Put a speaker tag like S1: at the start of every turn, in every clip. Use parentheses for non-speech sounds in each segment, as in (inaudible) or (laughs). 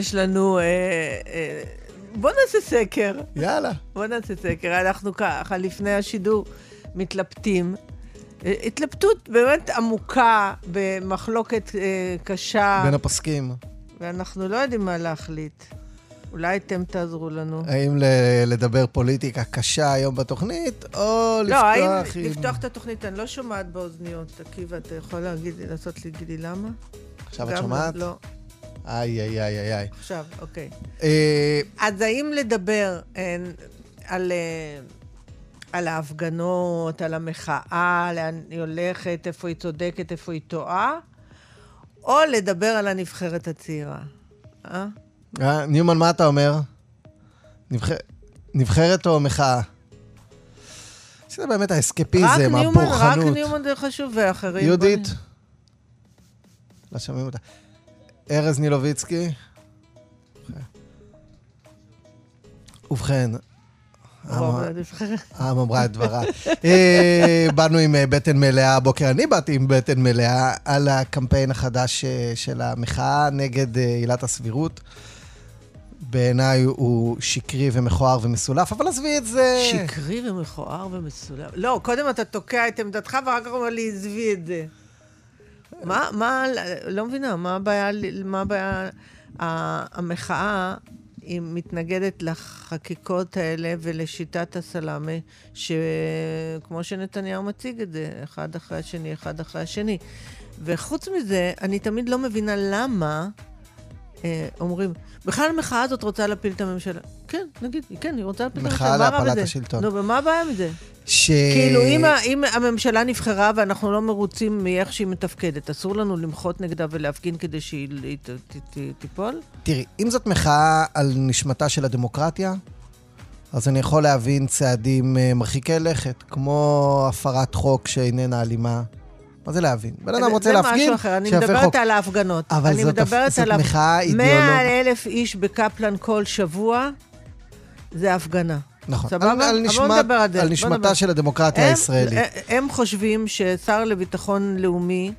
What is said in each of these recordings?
S1: יש לנו... אה, אה, בוא נעשה סקר.
S2: יאללה.
S1: בוא נעשה סקר. אנחנו ככה, לפני השידור, מתלבטים. אה, התלבטות באמת עמוקה, במחלוקת אה, קשה,
S2: בין הפוסקים.
S1: ואנחנו לא יודעים מה להחליט. אולי אתם תעזרו לנו.
S2: האם ל- לדבר פוליטיקה קשה היום בתוכנית, או
S1: לא, האם
S2: לפתוח עם...
S1: לפתוח את התוכנית? אני לא שומעת באוזניות. עקיבא, אתה יכול להגיד, לעשות לי, גילי למה?
S2: עכשיו את שומעת?
S1: לא.
S2: איי, איי, איי, איי, איי.
S1: עכשיו, אוקיי.
S2: אה,
S1: אז האם לדבר אה, על, אה, על ההפגנות, על המחאה, לאן היא הולכת, איפה היא צודקת, איפה היא טועה, או לדבר על הנבחרת הצעירה? אה?
S2: אה, ניומן, מה אתה אומר? נבח- נבחרת או מחאה? זה באמת האסקפיזם,
S1: ניומן, רק. ניומן זה חשוב, ואחרים...
S2: יהודית?
S1: בוא
S2: לא שומעים אותה. ארז נילוביצקי? ובכן. העם אמרה את דברה. אה, באנו עם אה, בטן מלאה הבוקר, אני באתי עם בטן מלאה על הקמפיין החדש אה, של המחאה נגד עילת הסבירות. בעיניי הוא שקרי ומכוער ומסולף, אבל עזבי את זה.
S1: שקרי ומכוער ומסולף. לא, קודם אתה תוקע את עמדתך, ואחר כך אומר לי, עזבי את זה. מה, מה, לא מבינה, מה הבעיה, מה הבעיה, המחאה היא מתנגדת לחקיקות האלה ולשיטת הסלאמה, שכמו שנתניהו מציג את זה, אחד אחרי השני, אחד אחרי השני. וחוץ מזה, אני תמיד לא מבינה למה אה, אומרים, בכלל המחאה הזאת רוצה להפיל את הממשלה. כן, נגיד, כן, היא רוצה להפיל את
S2: מחאה
S1: הממשלה, רע
S2: להפלת? השלטון.
S1: נו, ומה הבעיה מזה?
S2: ש...
S1: כאילו, אם, אם הממשלה נבחרה ואנחנו לא מרוצים מאיך שהיא מתפקדת, אסור לנו למחות נגדה ולהפגין כדי שהיא היא ת- ת- ת- תיפול?
S2: תראי, אם זאת מחאה על נשמתה של הדמוקרטיה, אז אני יכול להבין צעדים אה, מרחיקי לכת, כמו הפרת חוק שאיננה אלימה. מה זה להבין? בן אדם רוצה להפגין,
S1: זה משהו אחר, אני מדברת
S2: חוק.
S1: על ההפגנות.
S2: אבל
S1: אני
S2: זאת,
S1: מדברת
S2: זאת
S1: על
S2: מחאה אידיאולוגית.
S1: 100 אלף איש בקפלן כל שבוע, זה הפגנה.
S2: נכון.
S1: סבבה?
S2: על,
S1: בוא נדבר על זה,
S2: על נשמתה. של הדמוקרטיה
S1: הם-
S2: הישראלית.
S1: הם חושבים ששר לביטחון לאומי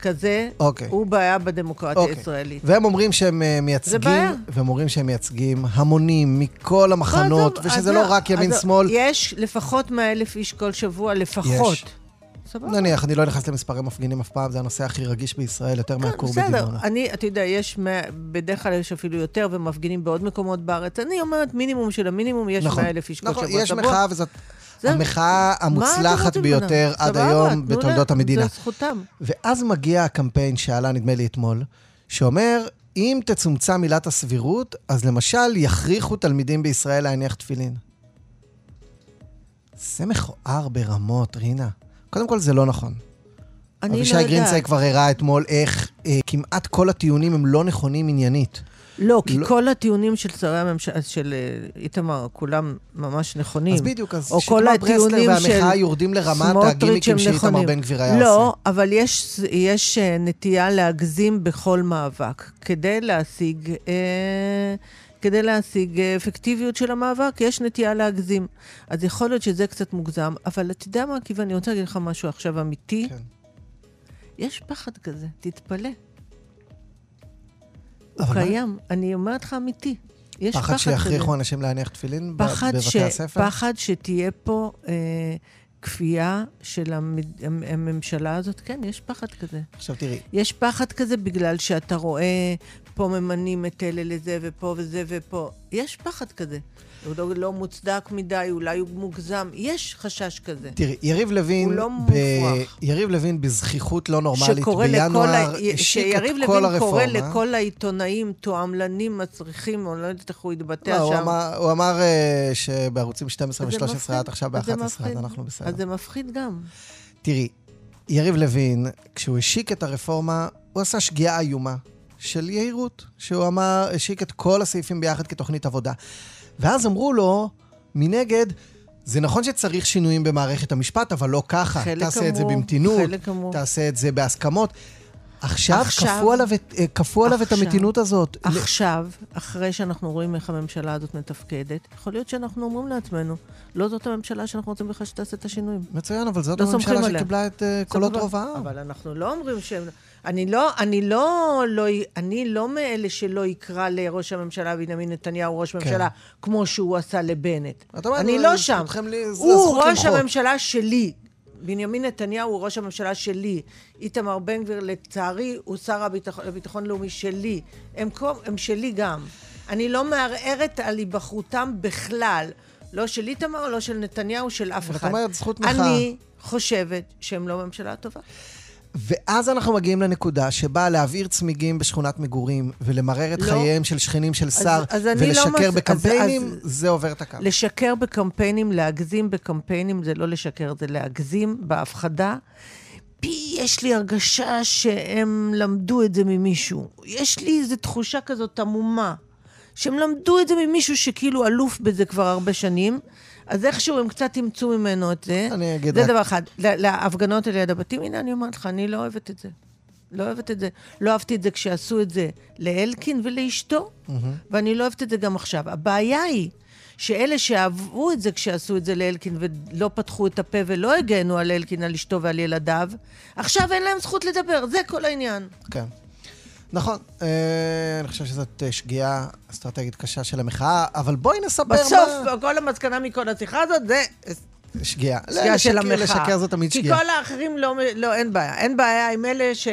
S1: כזה,
S2: אוקיי.
S1: הוא בעיה בדמוקרטיה
S2: אוקיי.
S1: הישראלית.
S2: והם אומרים שהם אה, מייצגים. והם אומרים שהם מייצגים המונים מכל המחנות,
S1: עזוב,
S2: ושזה לא
S1: לא,
S2: רק ימין-שמאל.
S1: יש לפחות 100 אלף איש כל שבוע, לפחות.
S2: יש.
S1: סבבה.
S2: נניח, אני לא נכנס למספרי מפגינים אף פעם, זה הנושא הכי רגיש בישראל, יותר מהכור
S1: כן, בסדר,
S2: בדימונה.
S1: אני, אתה יודע, יש, בדרך כלל יש אפילו יותר, ומפגינים בעוד מקומות בארץ. אני אומרת, מינימום של המינימום, יש 100 אלף איש כל
S2: נכון,
S1: שבוע.
S2: יש
S1: שבוע.
S2: מחאה, וזאת. המחאה המוצלחת ביותר? עד היום בתולדות המדינה.
S1: זה זכותם.
S2: ואז מגיע הקמפיין שעלה, נדמה לי, אתמול, שאומר, אם תצומצם עילת הסבירות, אז למשל יכריחו תלמידים בישראל להניח תפילין. זה מכוער ברמות, רינה. קודם כל, זה לא נכון.
S1: אני לא
S2: אבישי
S1: יודעת.
S2: גרינצייג כבר הראה אתמול איך אה, כמעט כל הטיעונים הם לא נכונים עניינית.
S1: לא, כי
S2: לא-
S1: כל הטיעונים של שרי הממשלה, של אה, איתמר, כולם ממש נכונים.
S2: אז בדיוק, אז שקמה ברסלר והמחאה
S1: של
S2: יורדים לרמת הגימיקים שאיתמר. בן גביר היה
S1: לא,
S2: עושה.
S1: אבל יש, יש אה, נטייה להגזים בכל מאבק, כדי להשיג... אה, כדי להשיג אה, אפקטיביות של המאבק, יש נטייה להגזים. אז יכול להיות שזה קצת מוגזם, אבל אתה יודע מה, עקיבא, אני רוצה להגיד לך משהו עכשיו אמיתי.
S2: כן.
S1: יש פחד כזה, תתפלא. הוא
S2: אבל מה-
S1: קיים, אני אומרת לך אמיתי. יש פחד
S2: פחד. שיכריחו אנשים להניח תפילין
S1: ש...
S2: בבתי הספר?
S1: פחד שתהיה פה אה, כפייה של המד... המ- הממשלה הזאת. כן, יש פחד כזה.
S2: עכשיו תראי,
S1: יש פחד כזה בגלל שאתה רואה, פה ממנים את אלה לזה, ופה וזה ופה. יש פחד כזה. הוא לא, לא מוצדק מדי, אולי הוא מוגזם. יש חשש כזה.
S2: תראי, יריב לוין,
S1: הוא לא
S2: ב...
S1: מופרך.
S2: יריב לוין בזכיחות לא נורמלית בינואר. השיק
S1: שיריב
S2: את כל
S1: לוין קורא
S2: הרפורמה.
S1: לכל העיתונאים תועמלנים, מצריכים, או לא יודעת איך הוא התבטא
S2: לא,
S1: שם.
S2: הוא אמר, הוא אמר אה, שבערוצים 12
S1: אז זה
S2: ו-13
S1: מפחיד.
S2: את עכשיו
S1: אז זה
S2: ב-11, אז. אנחנו בסדר.
S1: אז זה מפחיד גם.
S2: תראי, יריב לוין, כשהוא השיק את הרפורמה, הוא עשה שגיאה איומה של יהירות, שהוא אמר, השיק את כל הסעיפים ביחד כתוכנית עבודה. ואז אמרו לו, מנגד, זה נכון שצריך שינויים במערכת המשפט, אבל לא ככה.
S1: חלק
S2: תעשה את זה במתינות. תעשה את זה בהסכמות. עכשיו,
S1: עכשיו-
S2: כפו עליו, את- אה, כפו עליו את המתינות הזאת.
S1: עכשיו, אחרי שאנחנו רואים איך הממשלה הזאת מתפקדת, יכול להיות שאנחנו אומרים לעצמנו, לא זאת הממשלה שאנחנו רוצים בכלל שתעשה את השינויים.
S2: מצוין, אבל זאת
S1: לא
S2: הממשלה. שקיבלה את אה, קולות. רוב העם.
S1: אבל אנחנו לא אומרים שהם... אני לא, אני לא, לא, אני לא מאלה שלא יקרא לראש הממשלה בנימין נתניהו ראש ממשלה, כמו שהוא עשה לבנט.
S2: כן.
S1: אני
S2: אה,
S1: לא שם. הוא ראש
S2: למחות.
S1: הממשלה שלי. בנימין נתניהו הוא ראש הממשלה שלי. איתמר בן גביר, לצערי, הוא שר הביטחון, הביטחון לאומי שלי. הם, הם שלי גם. אני לא מערערת על היבחרותם בכלל. לא של איתמר, לא של נתניהו, של אף אחד.
S2: אומרת, זכות מחאה.
S1: אני חושבת שהם לא ממשלה טובה.
S2: ואז אנחנו מגיעים לנקודה שבה להבעיר צמיגים בשכונת מגורים ולמרר את
S1: לא.
S2: חייהם של שכנים של שר
S1: אז לא
S2: ולשקר
S1: מס-
S2: בקמפיינים,
S1: אז-
S2: זה עובר את הקו.
S1: לשקר בקמפיינים, להגזים בקמפיינים, זה לא לשקר, זה להגזים בהפחדה. פי, יש לי הרגשה שהם למדו את זה ממישהו. יש לי איזו תחושה כזאת עמומה, שהם למדו את זה ממישהו שכאילו אלוף בזה כבר הרבה שנים, אז איכשהו הם קצת אימצו ממנו את זה.
S2: אני אגיד
S1: זה
S2: רק-
S1: דבר אחד. להפגנות על יד הבתים, הנה אני אומרת לך, אני לא אוהבת את זה. לא אוהבת את זה. לא אהבתי את זה כשעשו את זה לאלקין ולאשתו, ואני לא אוהבת את זה גם עכשיו. הבעיה היא שאלה שאהבו את זה כשעשו את זה לאלקין ולא פתחו את הפה ולא הגנו על אלקין, על אשתו ועל ילדיו, עכשיו אין להם זכות לדבר, זה כל העניין.
S2: כן. נכון, אה, אני חושב שזאת אה, שגיאה אסטרטגית קשה של המחאה, אבל בואי נספר
S1: בסוף,
S2: מה...
S1: כל המסקנה מכל השיחה הזאת זה
S2: שגיאה.
S1: שגיאה של המחאה.
S2: לשקר זו תמיד
S1: כי
S2: שגיאה.
S1: כל האחרים לא, לא, אין בעיה. אין בעיה עם אלה ש,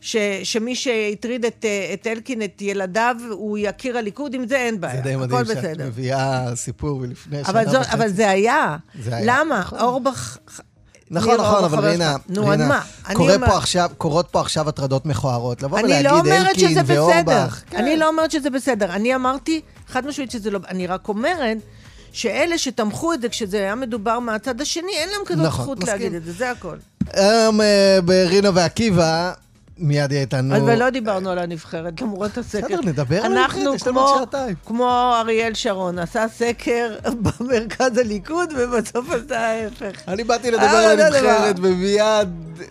S1: ש, שמי שהטריד את, אה, את אלקין, את ילדיו, הוא יקיר הליכוד, עם זה אין בעיה.
S2: זה די מדהים שאת
S1: בסדר.
S2: מביאה סיפור מלפני שנה
S1: אבל,
S2: וחצי.
S1: אבל זה היה.
S2: זה היה,
S1: למה?
S2: נכון.
S1: אורבך...
S2: נכון, נכון, אבל רינה, רינה, קורות פה עכשיו הטרדות מכוערות. לבוא
S1: אני
S2: ולהגיד
S1: לא שזה
S2: אלקין
S1: בסדר.
S2: ואורבך. כן.
S1: אני לא אומרת שזה בסדר. אני אמרתי, חד משמעית שזה לא... אני רק אומרת שאלה שתמכו את זה כשזה היה מדובר מהצד השני, אין להם כזאת
S2: נכון,
S1: זכות
S2: מסכים.
S1: להגיד את זה, זה הכל.
S2: היום אה, ברינה ועקיבא, מיד יהיה איתנו...
S1: אז ולא דיברנו על הנבחרת, למרות הסקר.
S2: בסדר, נדבר על
S1: אנחנו
S2: הנבחרת, יש לנו עוד שעתיים.
S1: כמו אריאל שרון, עשה סקר (laughs) במרכז הליכוד, ובסוף עשה ההפך.
S2: אני באתי לדבר
S1: אה,
S2: על
S1: לא
S2: הנבחרת,
S1: דבר.
S2: ומיד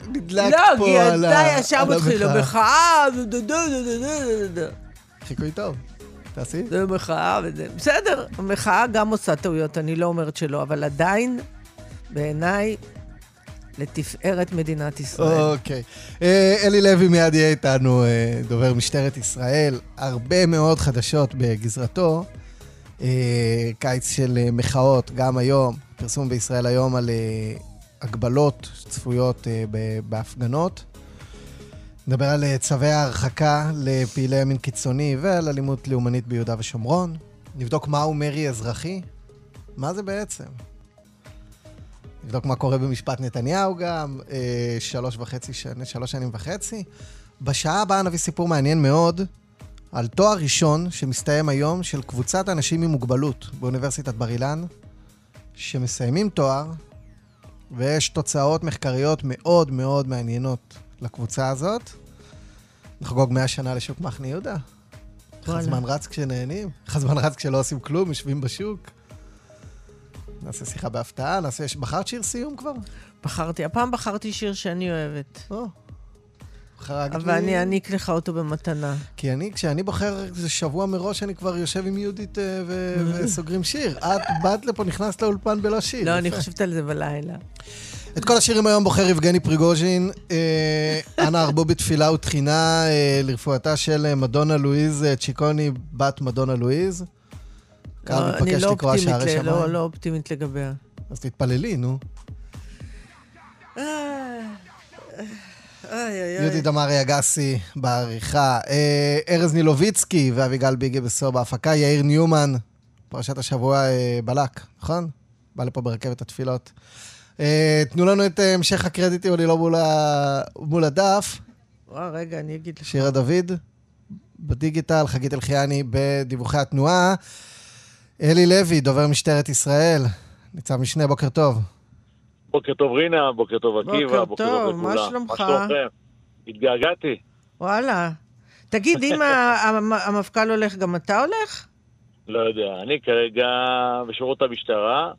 S2: נדלק
S1: לא,
S2: פה
S1: כי
S2: על
S1: אתה ישר מתחיל,
S2: המחאה.
S1: דו, דו, דו, דו, דו, דו.
S2: חיקוי טוב. תעשי.
S1: זה מחאה וזה... בסדר, המחאה גם עושה טעויות, אני לא אומרת שלא, אבל עדיין, בעיניי, לתפארת מדינת ישראל.
S2: אוקיי. אה, אלי לוי מיד יהיה איתנו, אה, דובר משטרת ישראל. הרבה מאוד חדשות בגזרתו. אה, קיץ של אה, מחאות, גם היום, פרסום בישראל היום על אה, הגבלות צפויות בהפגנות. נדבר על אה, צווי ההרחקה לפעילי ימין קיצוני ועל אלימות לאומנית ביהודה ושומרון. נבדוק מהו מרי אזרחי. מה זה בעצם? נבדוק מה קורה במשפט נתניהו גם, אה, שלוש וחצי שנים, שלוש שנים וחצי. בשעה הבאה נביא סיפור מעניין מאוד על תואר ראשון שמסתיים היום של קבוצת אנשים עם מוגבלות באוניברסיטת בר אילן, שמסיימים תואר, ויש תוצאות מחקריות מאוד מאוד מעניינות לקבוצה הזאת. נחגוג 100 שנה לשוק מחנה יהודה. איך. הזמן רץ כשנהנים, איך הזמן רץ כשלא עושים כלום, יושבים בשוק. נעשה שיחה בהפתעה, נעשה... בחרת שיר סיום כבר?
S1: בחרתי, הפעם בחרתי שיר שאני אוהבת,
S2: או. חרגת
S1: אבל אני אעניק לך אותו במתנה.
S2: כי אני, כשאני בוחר איזה שבוע מראש, אני כבר יושב עם יהודית אה, ו- (laughs) וסוגרים שיר. את באת לפה, נכנסת לאולפן בלא שיר.
S1: לא, אני. חושבת על זה בלילה.
S2: את כל השירים היום בוחר יבגני פריגוז'ין. אה, אנא הרבו בתפילה ותחינה אה, לרפואתה של מדונה לואיז צ'יקוני, בת מדונה לואיז. קהל
S1: לא,
S2: מתבקש
S1: לא אופטימית
S2: שערי
S1: לא-
S2: שמיים.
S1: לא אופטימית לגביה.
S2: אז תתפללי, נו. יהודית דמארי אגסי בעריכה. אה, ארז נילוביצקי ואביגל ביגה בסור בהפקה. יאיר ניומן, פרשת השבוע אה, בלק, נכון? בא לפה ברכבת התפילות. אה, תנו לנו את אה, המשך הקרדיטים, אני לא. מול הדף.
S1: וואו, רגע, אני אגיד לך.
S2: שירה דוד בדיגיטל, חגית אלחיאני בדיווחי התנועה. אלי לוי, דובר משטרת ישראל. ניצב משנה, בוקר טוב.
S3: בוקר טוב רינה, בוקר טוב עקיבא,
S1: בוקר טוב, מה שלומך?
S3: מה שלומכם? התגעגעתי.
S1: וואלה. תגיד, אם (laughs) המפכ"ל הולך, גם אתה הולך?
S3: לא יודע, אני כרגע בשורות המשטרה.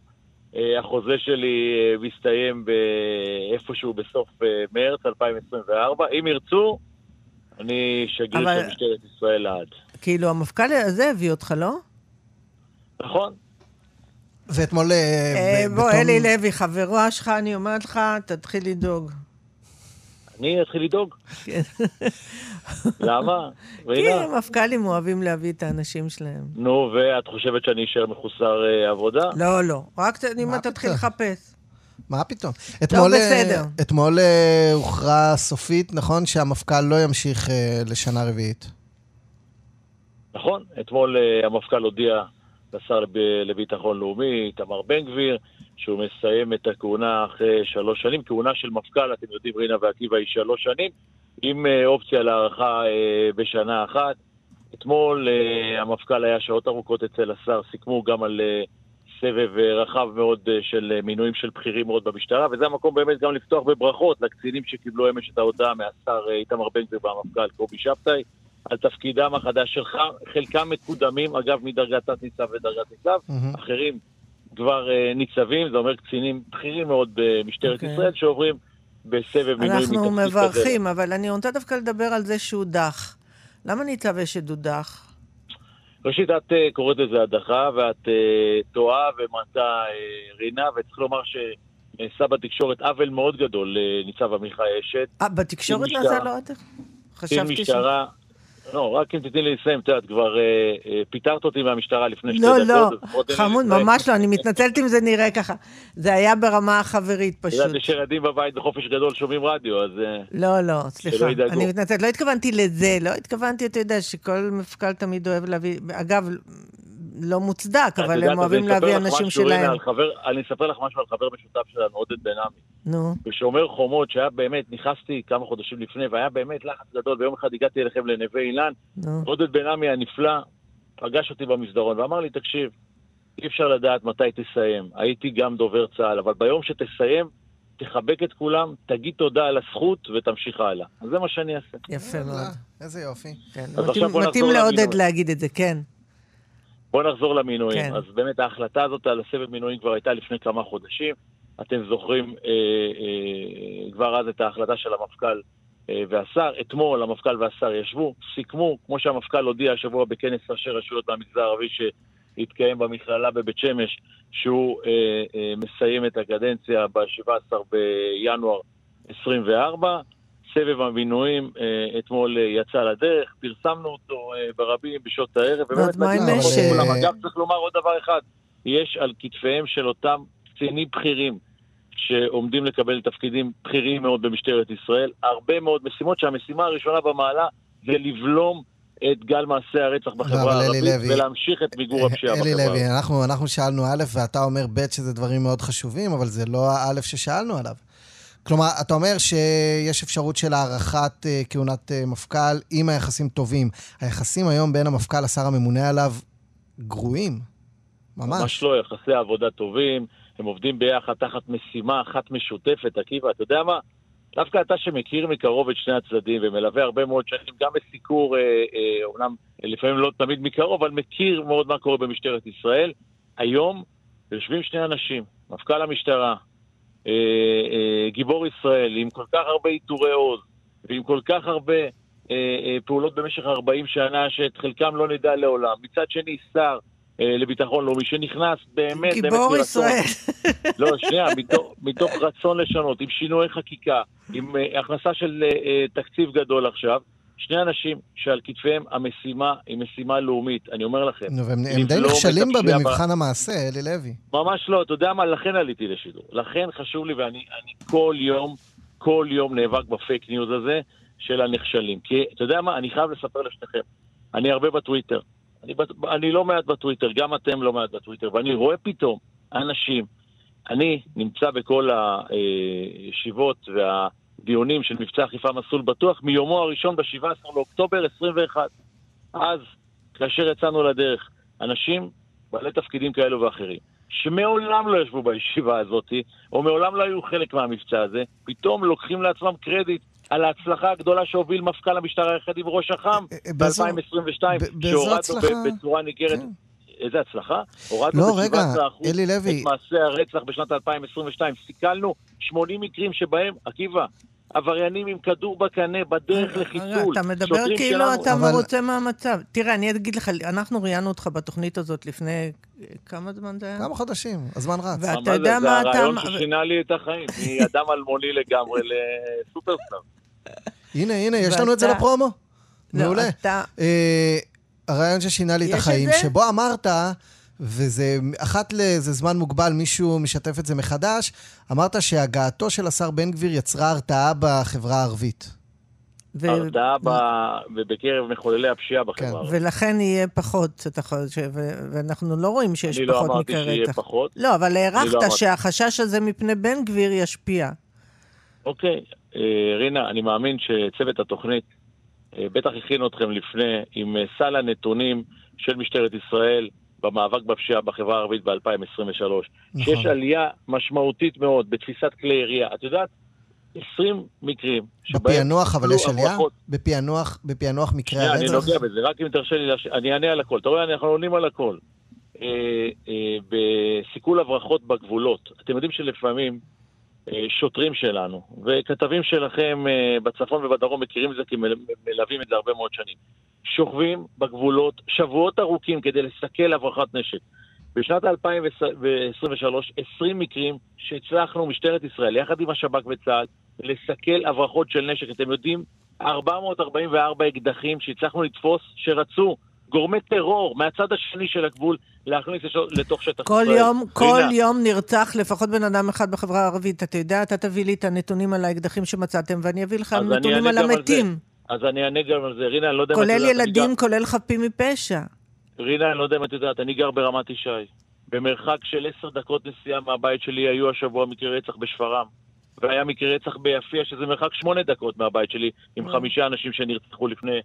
S3: אה, החוזה שלי אה, מסתיים באיפשהו בסוף אה, מרץ 2024. אם ירצו, אני שגריר
S1: אבל-
S3: של משטרת ישראל לעד.
S1: כאילו, המפכ"ל הזה הביא אותך, לא?
S3: נכון?
S2: ואתמול... אה,
S1: אה, בוא, אלי לוי, חברה שלך, אני אומרת לך, תתחיל לדאוג.
S3: אני אתחיל לדאוג.
S1: כן.
S3: למה? (laughs)
S1: כי? המפכ"לים אוהבים להביא את האנשים שלהם.
S3: נו, ואת חושבת שאני אשאר מחוסר אה, עבודה?
S1: לא, לא. רק אם תתחיל? לחפש.
S2: מה פתאום? אתמול, אה,
S1: בסדר.
S2: אתמול הוכרע סופית, נכון, שהמפכ"ל לא ימשיך לשנה רביעית.
S3: נכון, אתמול המפכ"ל הודיע לב- לביטחון לאומי, איתמר בן גביר, שהוא מסיים את הכהונה אחרי שלוש שנים. כהונה של מפכ"ל, אתם יודעים, רינה ועקיבא, היא שלוש שנים, עם אה, אופציה להארכה אה, בשנה אחת. אתמול אה, המפכ"ל היה שעות ארוכות אצל השר, סיכמו גם על סבב רחב מאוד של מינויים של בכירים מאוד במשטרה, וזה המקום באמת גם לפתוח בברכות לקצינים שקיבלו אמש את ההודעה מהשר איתמר בן גביר והמפכ"ל קובי שבתאי. על תפקידם החדש שלך, חלקם מקודמים, אגב, מדרגת תת-ניצב לדרגת ניצב,
S2: מהמם.
S3: אחרים כבר uh, ניצבים, זה אומר קצינים בכירים מאוד במשטרת
S1: אוקיי.
S3: ישראל, שעוברים בסבב מינוי מתפקיד כזה.
S1: אנחנו מברכים, אבל אני רוצה דווקא לדבר על זה שהוא דח. למה ניצב אשד הודח?
S3: ראשית, את uh, קוראת לזה הדחה, ואת uh, טועה ומטה uh, רינה, וצריך לומר שנעשה בתקשורת עוול מאוד גדול לניצב עמיחי.
S1: אה, בתקשורת. נעשה לו?
S3: קצין
S1: חשבתי ש...
S3: משטרה... לא, רק אם תתני לי לסיים, את יודעת, כבר אה, אה, פיטרת אותי מהמשטרה לפני שתי
S1: לא,
S3: דקות.
S1: לא,
S3: לי
S1: חמוד. ממש לא, אני מתנצלת אם זה נראה ככה. זה היה ברמה החברית
S3: את
S1: פשוט.
S3: יודעת, יש ילדים בבית בחופש גדול שומעים רדיו, אז... אה,
S1: לא, לא, סליחה. אני מתנצלת, לא התכוונתי לזה, לא התכוונתי, אתה יודע, שכל מפכ"ל תמיד אוהב להביא... אגב, לא מוצדק, אבל
S3: יודעת,
S1: הם אוהבים להביא אנשים שלהם.
S3: חבר- אני אספר לך משהו על חבר משותף שלנו, עודד בן עמי.
S1: נו,
S3: בשומר חומות, שהיה באמת, נכנסתי כמה חודשים לפני, והיה באמת לחץ גדול, ויום אחד הגעתי אליכם לנווה אילן,
S1: נו.
S3: עודד בן עמי הנפלא פגש אותי במסדרון ואמר לי, תקשיב, אי אפשר לדעת מתי תסיים. הייתי גם דובר צה"ל, אבל ביום שתסיים, תחבק את כולם, תגיד תודה על הזכות ותמשיך הלאה. אז זה מה שאני אעשה.
S1: יפה מאוד.
S2: איזה יופי.
S1: כן,
S3: אז
S1: מתאים- לעודד. להגיד את זה, כן.
S3: בואו נחזור למינויים.
S1: כן.
S3: אז באמת ההחלטה הזאת על הסבב מינויים כבר הייתה לפני כמה חודשים. אתם זוכרים אה, אה, כבר אז את ההחלטה של המפכ"ל אה, והשר. אתמול המפכ"ל והשר ישבו, סיכמו, כמו שהמפכ"ל הודיע השבוע בכנס ראשי רשויות מהמגזר הערבי שהתקיים במכללה בבית שמש, שהוא אה, אה, מסיים את הקדנציה ב-17 בינואר 24. סבב המינויים אה, אתמול אה, יצא לדרך, פרסמנו אותו אה, ברבים בשעות הערב.
S1: אז מה עם?
S3: לכולם. אגב, צריך לומר עוד דבר אחד, יש על כתפיהם של אותם קצינים בכירים שעומדים לקבל תפקידים בכירים מאוד במשטרת ישראל, הרבה מאוד משימות שהמשימה הראשונה במעלה זה לבלום את גל מעשי הרצח בחברה
S2: אבל אלי
S3: הערבית
S2: לוי-
S3: ולהמשיך את מיגור הפשיעה
S2: אלי
S3: בחברה הערבית.
S2: לוי, אנחנו, אנחנו שאלנו א', ואתה אומר ב', שזה דברים מאוד חשובים, אבל זה לא הא' ששאלנו עליו. כלומר, אתה אומר שיש אפשרות של הארכת אה, כהונת אה, מפכ"ל אם היחסים טובים. היחסים היום בין המפכ"ל לשר הממונה עליו גרועים. ממש.
S3: ממש לא, יחסי עבודה טובים, הם עובדים ביחד תחת משימה אחת משותפת, עקיבא, אתה יודע מה? דווקא אתה שמכיר מקרוב את שני הצדדים ומלווה הרבה מאוד שנים, גם בסיקור, אה, אה, לפעמים לא תמיד מקרוב, אבל מכיר מאוד מה קורה במשטרת ישראל. היום יושבים שני אנשים, מפכ"ל המשטרה, אה, אה, גיבור ישראל, עם כל כך הרבה עיטורי עוז, ועם כל כך הרבה אה, אה, פעולות במשך 40 שנה, שאת חלקם לא נדע לעולם. מצד שני, שר לביטחון לאומי, שנכנס באמת,
S1: גיבור. ישראל. (laughs)
S3: לא, שנייה, מתוך, מתוך רצון לשנות, עם שינוי חקיקה, עם הכנסה של תקציב גדול עכשיו, שני אנשים שעל כתפיהם המשימה היא משימה לאומית, אני אומר לכם.
S2: נו, והם הם די
S3: את
S2: נכשלים בה במבחן המעשה, אלי לוי.
S3: ממש לא, אתה יודע מה? לכן עליתי לשידור. לכן חשוב לי, ואני אני כל יום, כל יום נאבק בפייק ניוז הזה של הנכשלים. כי, אתה יודע מה? אני חייב לספר לשניכם. אני הרבה בטוויטר. אני, אני לא מעט בטוויטר, גם אתם לא מעט בטוויטר, ואני רואה פתאום אנשים, אני נמצא בכל הישיבות והדיונים של מבצע אכיפה מסלול בטוח מיומו הראשון ב-17 לאוקטובר 21. אז, כאשר יצאנו לדרך, אנשים בעלי תפקידים כאלו ואחרים, שמעולם לא ישבו בישיבה הזאת, או מעולם לא היו חלק מהמבצע הזה, פתאום לוקחים לעצמם קרדיט על ההצלחה הגדולה שהוביל מפכ"ל המשטרה יחד עם ראש אח"ם
S2: אה, אה, באיזו-
S3: ב-2022,
S2: ב- באיזו
S3: שהורדנו בצורה ניכרת. איזה הצלחה? הורדנו
S2: לא, רגע,
S3: ב-17%
S2: אלי לוי.
S3: את מעשי הרצח בשנת 2022. סיכלנו 80 מקרים שבהם, עקיבא, עבריינים עם כדור בקנה בדרך לחיסול.
S1: אתה מדבר כאילו
S3: שלנו-
S1: אתה
S2: אבל-
S1: מרוצה מהמצב. תראה, אני אגיד לך, אנחנו ראיינו אותך בתוכנית הזאת לפני... אה, כמה זמן זה היה?
S2: כמה חודשים, הזמן רץ.
S1: ואתה יודע
S3: זה,
S1: מה
S3: זה
S1: אתה-
S3: הרעיון ששינה לי את החיים, (laughs) מאדם אלמוני לגמרי לסופרסטאר.
S2: הנה, הנה, יש לנו את זה לפרומו.
S1: לא,
S2: מעולה. הרעיון ששינה לי את
S1: את
S2: החיים,
S1: זה?
S2: שבו אמרת, וזה אחת לאיזה זמן מוגבל, מישהו משתף את זה מחדש, אמרת שהגעתו של השר בן גביר יצרה הרתעה בחברה הערבית.
S1: ו-
S3: הרתעה ב- ובקרב מחוללי הפשיעה בחברה
S2: כן.
S3: הערבית.
S1: ולכן יהיה פחות, אתה ש... ו... ואנחנו לא רואים שיש
S3: אני לא
S1: פחות
S3: אמרתי
S1: מקרי
S3: שיהיה
S1: רצח.
S3: פחות.
S1: לא, אבל
S3: אני
S1: הערכת
S3: לא אמרתי.
S1: שהחשש הזה מפני בן גביר ישפיע.
S3: אוקיי, אה, רינה, אני מאמין שצוות התוכנית בטח הכין אתכם לפני עם אה, סל הנתונים של משטרת ישראל במאבק בפשיעה בחברה הערבית ב-2023.
S2: נכון.
S3: שיש עלייה משמעותית מאוד בתפיסת כלי ירייה. את יודעת, 20 מקרים שבהם...
S2: בפענוח, אבל יש עלייה? בפענוח, בפענוח מקרי
S3: שנייה, אני
S2: הרצח?
S3: נוגע בזה, רק אם תרשה לי, לש... אני אענה על הכל. אתה רואה, אנחנו עונים על הכל. אה, אה, בסיכול הברחות בגבולות, אתם יודעים שלפעמים אה, שוטרים שלנו וכתבים שלכם אה, בצפון ובדרום מכירים את זה כי מל- מלווים את זה הרבה מאוד שנים. שוכבים בגבולות שבועות ארוכים כדי לסכל הברחת נשק. בשנת 2023, 20 מקרים שהצלחנו, משטרת ישראל, יחד עם השב"כ וצה"ל, לסכל הברחות של נשק. אתם יודעים, 444 אקדחים שהצלחנו לתפוס, שרצו גורמי טרור מהצד השני של הגבול להכניס לתוך שטח
S1: כל
S3: ישראל.
S1: יום, כל יום נרצח לפחות בן אדם אחד בחברה הערבית. אתה יודע, אתה תביא לי את הנתונים על האקדחים שמצאתם, ואני אביא לך נתונים על. המתים.
S3: אז אני אענה גם על זה. רינה, אני לא יודע אם את
S1: כולל
S3: יודעת, אני
S1: ילדים,
S3: גר-
S1: כולל חפים מפשע.
S3: רינה, אני לא יודע אם את יודעת, אני גר ברמת ישי. במרחק של עשר דקות נסיעה מהבית שלי היו השבוע מקרי רצח בשפרעם. והיה מקרה רצח ביפיע, שזה מרחק שמונה דקות מהבית שלי, עם חמישה אנשים שנרצחו לפני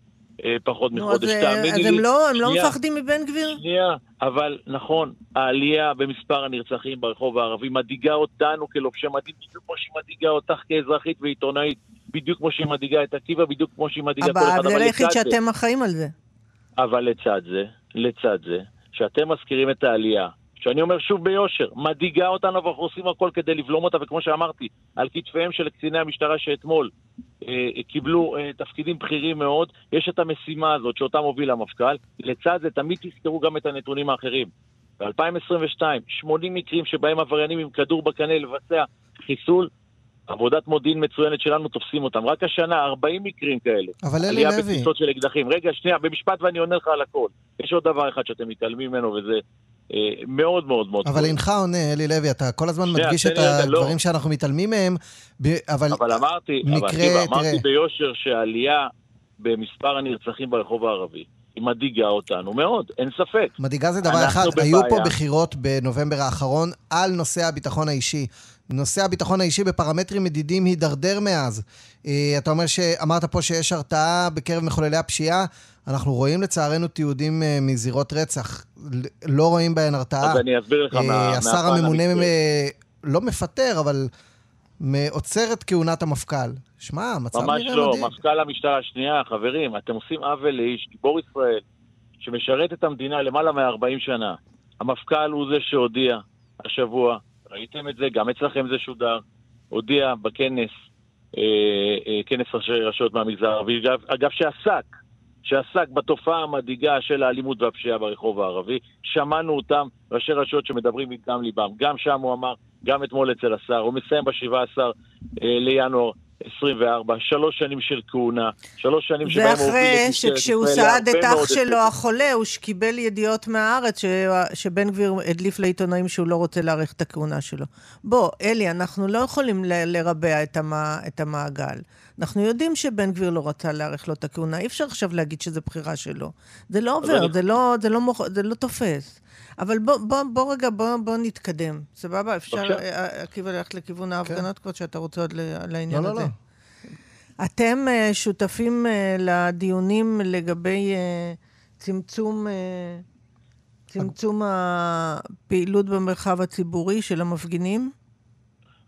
S3: פחות
S1: נו,
S3: מחודש.
S1: אז, אה,
S3: תאמיני
S1: אז
S3: לי,
S1: הם לא, הם לא
S3: שנייה,
S1: מפחדים מבן גביר?
S3: שנייה, אבל נכון, העלייה במספר הנרצחים ברחוב הערבי מדאיגה אותנו כלובשי מדים, בדיוק כמו שהיא מדאיגה אותך כאזרחית ועיתונאית, בדיוק כמו שהיא מדאיגה את עקיבא, בדיוק כמו שהיא מדאיגה כל
S1: אבל
S3: אחד, אבל
S1: היחיד
S3: לצד זה,
S1: שאתם אחראים על זה.
S3: אבל לצד זה, לצד זה, שאתם מזכירים את העלייה, שאני אומר שוב ביושר, מדאיגה אותנו ואנחנו עושים הכל כדי לבלום אותה, וכמו שאמרתי, על כתפיהם של קציני המשטרה שאתמול אה, קיבלו אה, תפקידים בכירים מאוד, יש את המשימה הזאת שאותה מוביל המפכ"ל, לצד זה תמיד תזכרו גם את הנתונים האחרים. ב-2022, 80 מקרים שבהם עבריינים עם כדור בקנה לבצע חיסול, עבודת מודיעין מצוינת שלנו תופסים אותם. רק השנה 40 מקרים כאלה.
S2: אבל אלי
S3: עלייה
S2: לוי,
S3: בתפיסות של אקדחים. רגע, שנייה, במשפט ואני עונה לך על הכל. יש עוד דבר אחד שאתם מתעלמים ממנו, וזה מאוד מאוד מאוד...
S2: אבל. אינך עונה, אלי לוי, אתה כל הזמן מדגיש את
S3: רגע, לא.
S2: הדברים שאנחנו מתעלמים מהם, אבל
S3: אבל אמרתי,
S2: מקרה,
S3: אמרתי
S2: תראה.
S3: ביושר שהעלייה במספר הנרצחים ברחוב הערבי, היא מדאיגה אותנו מאוד, אין ספק.
S2: מדאיגה זה דבר אחד,
S3: בבעיה.
S2: היו פה בחירות בנובמבר האחרון על נושא הביטחון האישי. נושא הביטחון האישי בפרמטרים מדידים הידרדר מאז. אה, אתה אומר שאמרת פה שיש הרתעה בקרב מחוללי הפשיעה. אנחנו רואים לצערנו תיעודים אה, מזירות רצח. לא רואים בהן הרתעה.
S3: אז אני אסביר לך
S2: אה,
S3: מה...
S2: השר הממונה. אה, לא מפטר, אבל עוצר את כהונת המפכ"ל. שמע, המצב
S3: ממש
S2: נראה
S3: לא,
S2: מדהים.
S3: מפכ"ל המשטרה, שנייה, חברים, אתם עושים עוול לאיש, גיבור ישראל, שמשרת את המדינה למעלה מ-40 שנה. המפכ"ל הוא זה שהודיע השבוע, ראיתם את זה, גם אצלכם זה שודר, הודיע בכנס, אה, אה, כנס ראשי רשויות מהמגזר הערבי, אגב שעסק, שעסק בתופעה המדאיגה של האלימות והפשיעה ברחוב הערבי. שמענו אותם, ראשי רשויות שמדברים מדם ליבם. גם שם הוא אמר, גם אתמול אצל השר, הוא מסיים ב-17 אה, לינואר. 24, שלוש שנים של כהונה, שלוש שנים שבהם הוא הוביל את משטרת
S1: שכשהוא
S3: ישראל
S1: סעד את אח שלו
S3: הישגים.
S1: החולה, הוא קיבל ידיעות מהארץ ש... שבן גביר הדליף לעיתונאים שהוא לא רוצה להאריך את הכהונה שלו. בוא, אלי, אנחנו לא יכולים ל- לרבע את, המ... את המעגל. אנחנו יודעים שבן גביר לא רצה להאריך לו את הכהונה, אי אפשר עכשיו להגיד שזו בחירה שלו. זה לא עובר,
S3: אני-
S1: זה לא, זה, לא מוכ... זה לא תופס. אבל בוא, בוא, בוא רגע, בוא, בוא נתקדם. סבבה? אפשר,
S3: בבקשה.
S1: אה, עקיבא, ללכת לכיוון ההפגנות כבר, שאתה רוצה עוד ל-
S2: לא,
S1: לעניין
S2: לא,
S1: הזה?
S2: לא.
S1: אתם uh, שותפים uh, לדיונים לגבי uh, צמצום, uh, צמצום הפעילות במרחב הציבורי של המפגינים?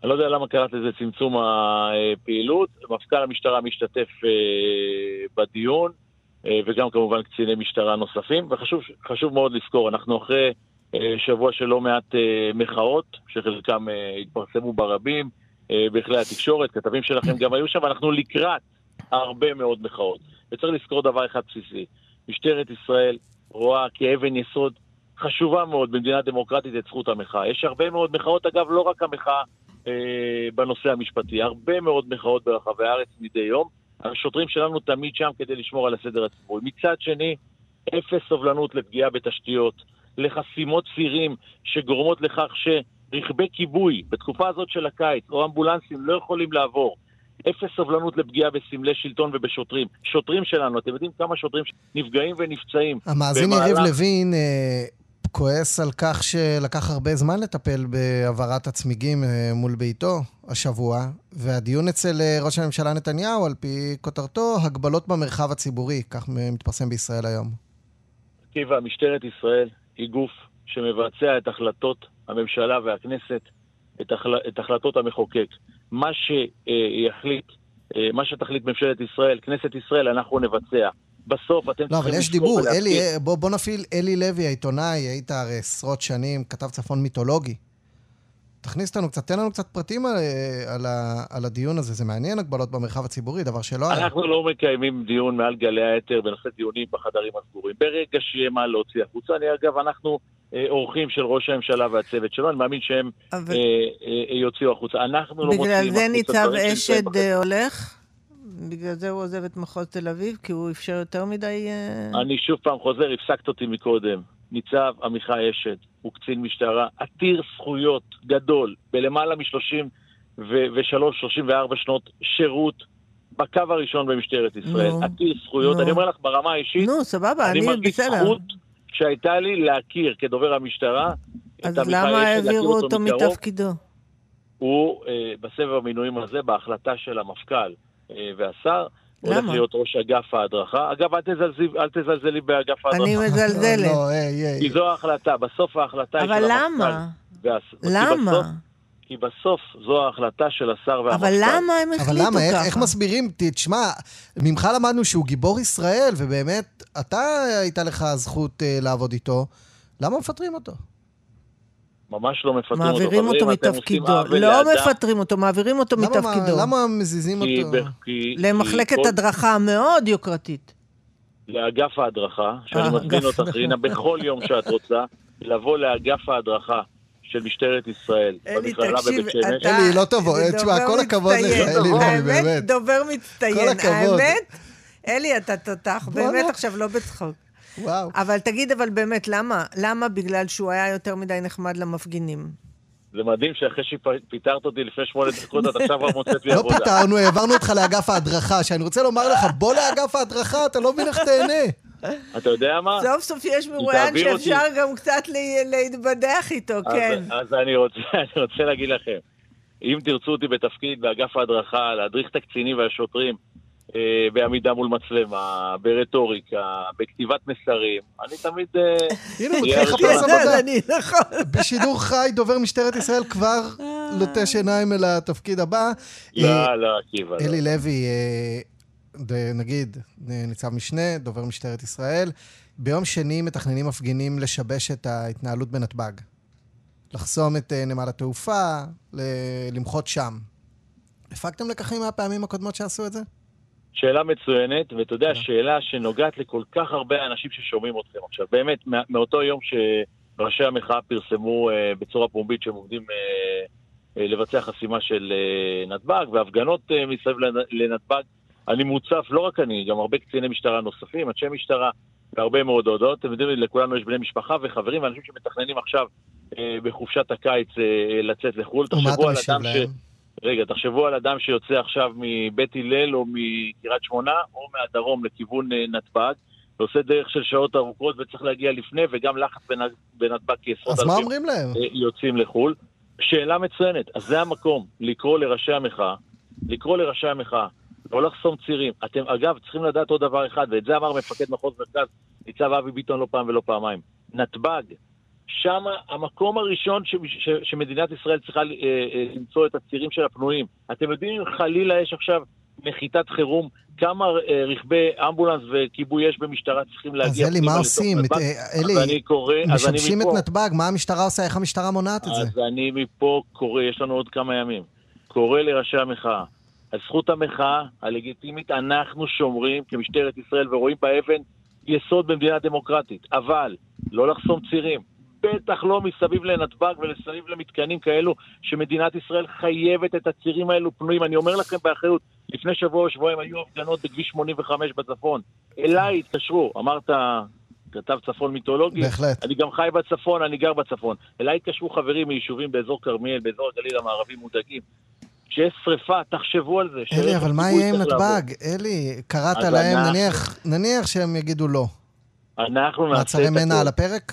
S3: אני לא יודע למה קראת לזה צמצום הפעילות. מפכ"ל המשטרה משתתף אה, בדיון, אה, וגם כמובן קציני משטרה נוספים, וחשוב חשוב מאוד לזכור, אנחנו אחרי אה, שבוע של לא מעט מחאות, שחלקם התפרסמו ברבים, בכלי התקשורת, כתבים שלכם גם היו שם, ואנחנו לקראת הרבה מאוד מחאות. וצריך לזכור דבר אחד בסיסי, משטרת ישראל רואה כאבן יסוד חשובה מאוד במדינה דמוקרטית את זכות המחאה. יש הרבה מאוד מחאות, אגב, לא רק המחאה אה, בנושא המשפטי, הרבה מאוד מחאות ברחבי הארץ מדי יום. השוטרים שלנו תמיד שם כדי לשמור על הסדר הציבורי. מצד שני, אפס סובלנות לפגיעה בתשתיות, לחסימות צירים שגורמות לכך שרכבי כיבוי בתקופה הזאת של הקיץ או אמבולנסים לא יכולים לעבור. אפס סובלנות לפגיעה בסמלי שלטון ובשוטרים. שוטרים שלנו, אתם יודעים כמה שוטרים נפגעים ונפצעים.
S2: המאזין
S3: במהלך-
S2: יריב לוין אה, כועס על כך שלקח הרבה זמן לטפל בהעברת הצמיגים אה, מול ביתו השבוע, והדיון אצל אה, ראש הממשלה נתניהו, על פי כותרתו, הגבלות במרחב הציבורי, כך מתפרסם בישראל היום.
S3: עקיבא, משטרת ישראל היא גוף שמבצע את החלטות הממשלה והכנסת, את, החל... את החלטות המחוקק. מה שיחליט, אה, מה שתחליט ממשלת ישראל, כנסת ישראל, אנחנו נבצע. בסוף אתם
S2: לא, אבל
S3: צריכים
S2: יש
S3: לזכור
S2: דיבור.
S3: ולהזכיר-
S2: אלי, אה, בוא, בוא נפעיל אלי לוי, העיתונאי, היית הרי עשרות שנים, כתב צפון מיתולוגי. תכניס אותנו קצת, תן לנו קצת פרטים על, אה, על, ה, על הדיון הזה. זה מעניין, הגבלות במרחב הציבורי, דבר שלא היה.
S3: אנחנו לא מקיימים דיון מעל גלי האתר בנושא דיונים בחדרים הסגורים. ברגע שיהיה מה להוציא החוצה, אני אגב, אנחנו אה, אורחים של ראש הממשלה והצוות שלו, אני מאמין שהם
S1: אבל
S3: אה, אה, יוציאו החוצה. אנחנו לא מוציאים
S1: בגלל
S3: החוצה
S1: זה ניצב אשד. אה, הולך? בגלל זה הוא עוזב את מחוז תל אביב? כי הוא אפשר יותר מדי... אה,
S3: אני שוב פעם חוזר, הפסקת אותי מקודם. ניצב עמיחי אשד הוא קצין משטרה עתיר זכויות גדול, בלמעלה מ-33-34 שנות שירות בקו הראשון במשטרת ישראל.
S1: נו,
S3: עתיר זכויות.
S1: נו.
S3: אני אומר לך ברמה האישית,
S1: נו, סבבה,
S3: אני
S1: אני
S3: מרגיש
S1: בסדר.
S3: זכות שהייתה לי להכיר כדובר המשטרה
S1: אז למה העבירו אותו. מתפקידו?
S3: הוא אה, בסבב המינויים הזה, בהחלטה של המפכ"ל אה, והשר, הולך
S1: למה?
S3: להיות ראש אגף ההדרכה. אגב, אל תזלזלי, אל תזלזלי באגף ההדרכה.
S1: אני מזלזלת.
S2: לא, היי, היי.
S3: כי זו ההחלטה, בסוף ההחלטה היא של
S1: אבל
S3: המפכ"ל.
S1: למה?
S3: והס... כי
S1: למה?
S3: בסוף, כי בסוף זו ההחלטה של השר והמפכ"ל.
S1: אבל למה הם
S2: אבל
S1: החליטו
S2: למה? איך,
S1: ככה?
S2: איך מסבירים? תשמע, ממך למדנו שהוא גיבור ישראל, ובאמת, אתה הייתה לך הזכות uh, לעבוד איתו. למה מפטרים אותו?
S3: ממש לא מפטרים אותו.
S1: מעבירים אותו מתפקידו. לא
S3: לאדם,
S1: מפטרים אותו, מעבירים אותו
S2: למה,
S1: מתפקידו.
S2: למה מזיזים
S3: כי
S2: אותו?
S3: כי-
S1: למחלקת
S3: כי כל-
S1: הדרכה מאוד יוקרתית.
S3: לאגף ההדרכה, שאני
S1: אה,
S3: מזמין אותך. רינה, בכל יום שאת רוצה, לבוא לאגף ההדרכה של משטרת ישראל,
S1: אלי,
S3: במכללה
S1: תקשיב,
S3: בבית שמש.
S1: אתה...
S2: אלי, לא
S1: זה
S2: תשמע, כל הכבוד לך. אלי לוי,
S1: האמת,
S2: באמת.
S1: דובר מצטיין.
S2: כל הכבוד.
S1: האמת, אלי, אתה תותח. באמת עכשיו, לא בצחוק.
S2: וואו.
S1: אבל תגיד, אבל באמת, למה? למה בגלל שהוא היה יותר מדי נחמד למפגינים?
S3: זה מדהים שאחרי שפיטרת אותי לפני שמונה (laughs) דקות, את עכשיו כבר מוצאת לי
S2: לא
S3: עבודה.
S2: פיטרנו, העברנו אותך לאגף ההדרכה, שאני רוצה לומר לך, בוא לאגף ההדרכה, אתה לא מבין איך תהנה. (laughs)
S3: אתה יודע מה?
S1: סוף סוף יש מרואיין
S3: אותי.
S1: שאפשר גם קצת לה- להתבדח איתו,
S3: אז-
S1: כן.
S3: אז אני רוצה, (laughs) אני רוצה להגיד לכם, אם תרצו אותי בתפקיד באגף ההדרכה, להדריך את הקצינים והשוטרים בעמידה מול מצלמה, ברטוריקה, בכתיבת מסרים, אני תמיד... אה, (laughs)
S2: הנה, הוא מתחיל לחפש עבודה.
S1: אני, נכון. (laughs)
S2: בשידור חי, דובר משטרת ישראל כבר לוטש עיניים אל התפקיד הבא. אה,
S3: לא, לא, עקיבא.
S2: אלי לוי, אה, נגיד, אה, ניצב משנה, דובר משטרת ישראל, ביום שני מתכננים מפגינים לשבש את ההתנהלות בנתב"ג. לחסום את אה, נמל התעופה, למחות שם. הפקתם לקחים מהפעמים הקודמות שעשו את זה?
S3: שאלה מצוינת, ואתה יודע,
S2: תודה.
S3: שאלה שנוגעת לכל כך הרבה אנשים ששומעים אתכם עכשיו. באמת, מאותו יום שראשי המחאה פרסמו אה, בצורה פומבית שהם עומדים אה, אה, לבצע חסימה של אה, נתב"ג, והפגנות אה, מסביב לנ- לנתב"ג. אני מוצף, לא רק אני, גם הרבה קציני משטרה נוספים, אנשי משטרה והרבה מאוד הודעות. אתם יודעים, לכולנו יש בני משפחה וחברים ואנשים שמתכננים עכשיו אה, בחופשת הקיץ אה, לצאת לחו"ל.
S2: ומה
S3: תחשבו
S2: אתה
S3: על
S2: משיב
S3: אדם ש... רגע, תחשבו על אדם שיוצא עכשיו מבית הלל או מקריית שמונה או מהדרום לכיוון אה, נתב"ג, ועושה דרך של שעות ארוכות וצריך להגיע לפני, וגם לחץ בנ- בנתב"ג כי עשרות
S2: אז מה
S3: אלפים
S2: אומרים להם?
S3: אה, יוצאים לחו"ל. שאלה מצוינת, אז זה המקום, לקרוא לראשי המחאה, לקרוא לראשי המחאה, לא לחסום צירים. אתם, אגב, צריכים לדעת עוד דבר אחד, ואת זה אמר מפקד מחוז מרכז, ניצב אבי ביטון לא פעם ולא פעמיים. נתב"ג, שם המקום הראשון ש, ש, שמדינת ישראל צריכה אה, אה, למצוא את הצירים שלה פנויים. אתם יודעים אם חלילה יש עכשיו נחיתת חירום, כמה אה, רכבי אמבולנס וכיבוי אש במשטרה צריכים
S2: אז
S3: להגיע
S2: אלי,
S3: פנימה
S2: מה עושים?
S3: נתב"ג?
S2: אה,
S3: אז
S2: אלי,
S3: אני קורא, אז
S2: משבשים את. נתב"ג, מה המשטרה עושה? איך המשטרה מונעת את זה?
S3: אז אני מפה קורא, יש לנו עוד כמה ימים, קורא לראשי המחאה. על זכות המחאה הלגיטימית אנחנו שומרים כמשטרת ישראל ורואים באבן יסוד במדינה דמוקרטית. אבל לא לחסום צירים. בטח לא מסביב לנתב"ג ומסביב למתקנים כאלו שמדינת ישראל חייבת את הצירים האלו פנויים. אני אומר לכם באחריות, לפני שבוע או שבועיים היו הפגנות בכביש 85 בצפון. אליי התקשרו, אמרת, כתב צפון מיתולוגי,
S2: בהחלט.
S3: אני גם חי בצפון, אני גר בצפון. אליי התקשרו חברים מיישובים באזור כרמיאל, באזור הגליל המערבי מודאגים. כשיש שריפה, תחשבו על זה.
S2: אלי, אבל מה יהיה עם. נתב"ג? אלי, קראת להם,
S3: אנחנו-
S2: נניח- נניח שהם יגידו לא.
S3: אנחנו נעשה
S2: מעצרי
S3: את
S2: מנע על. הפרק?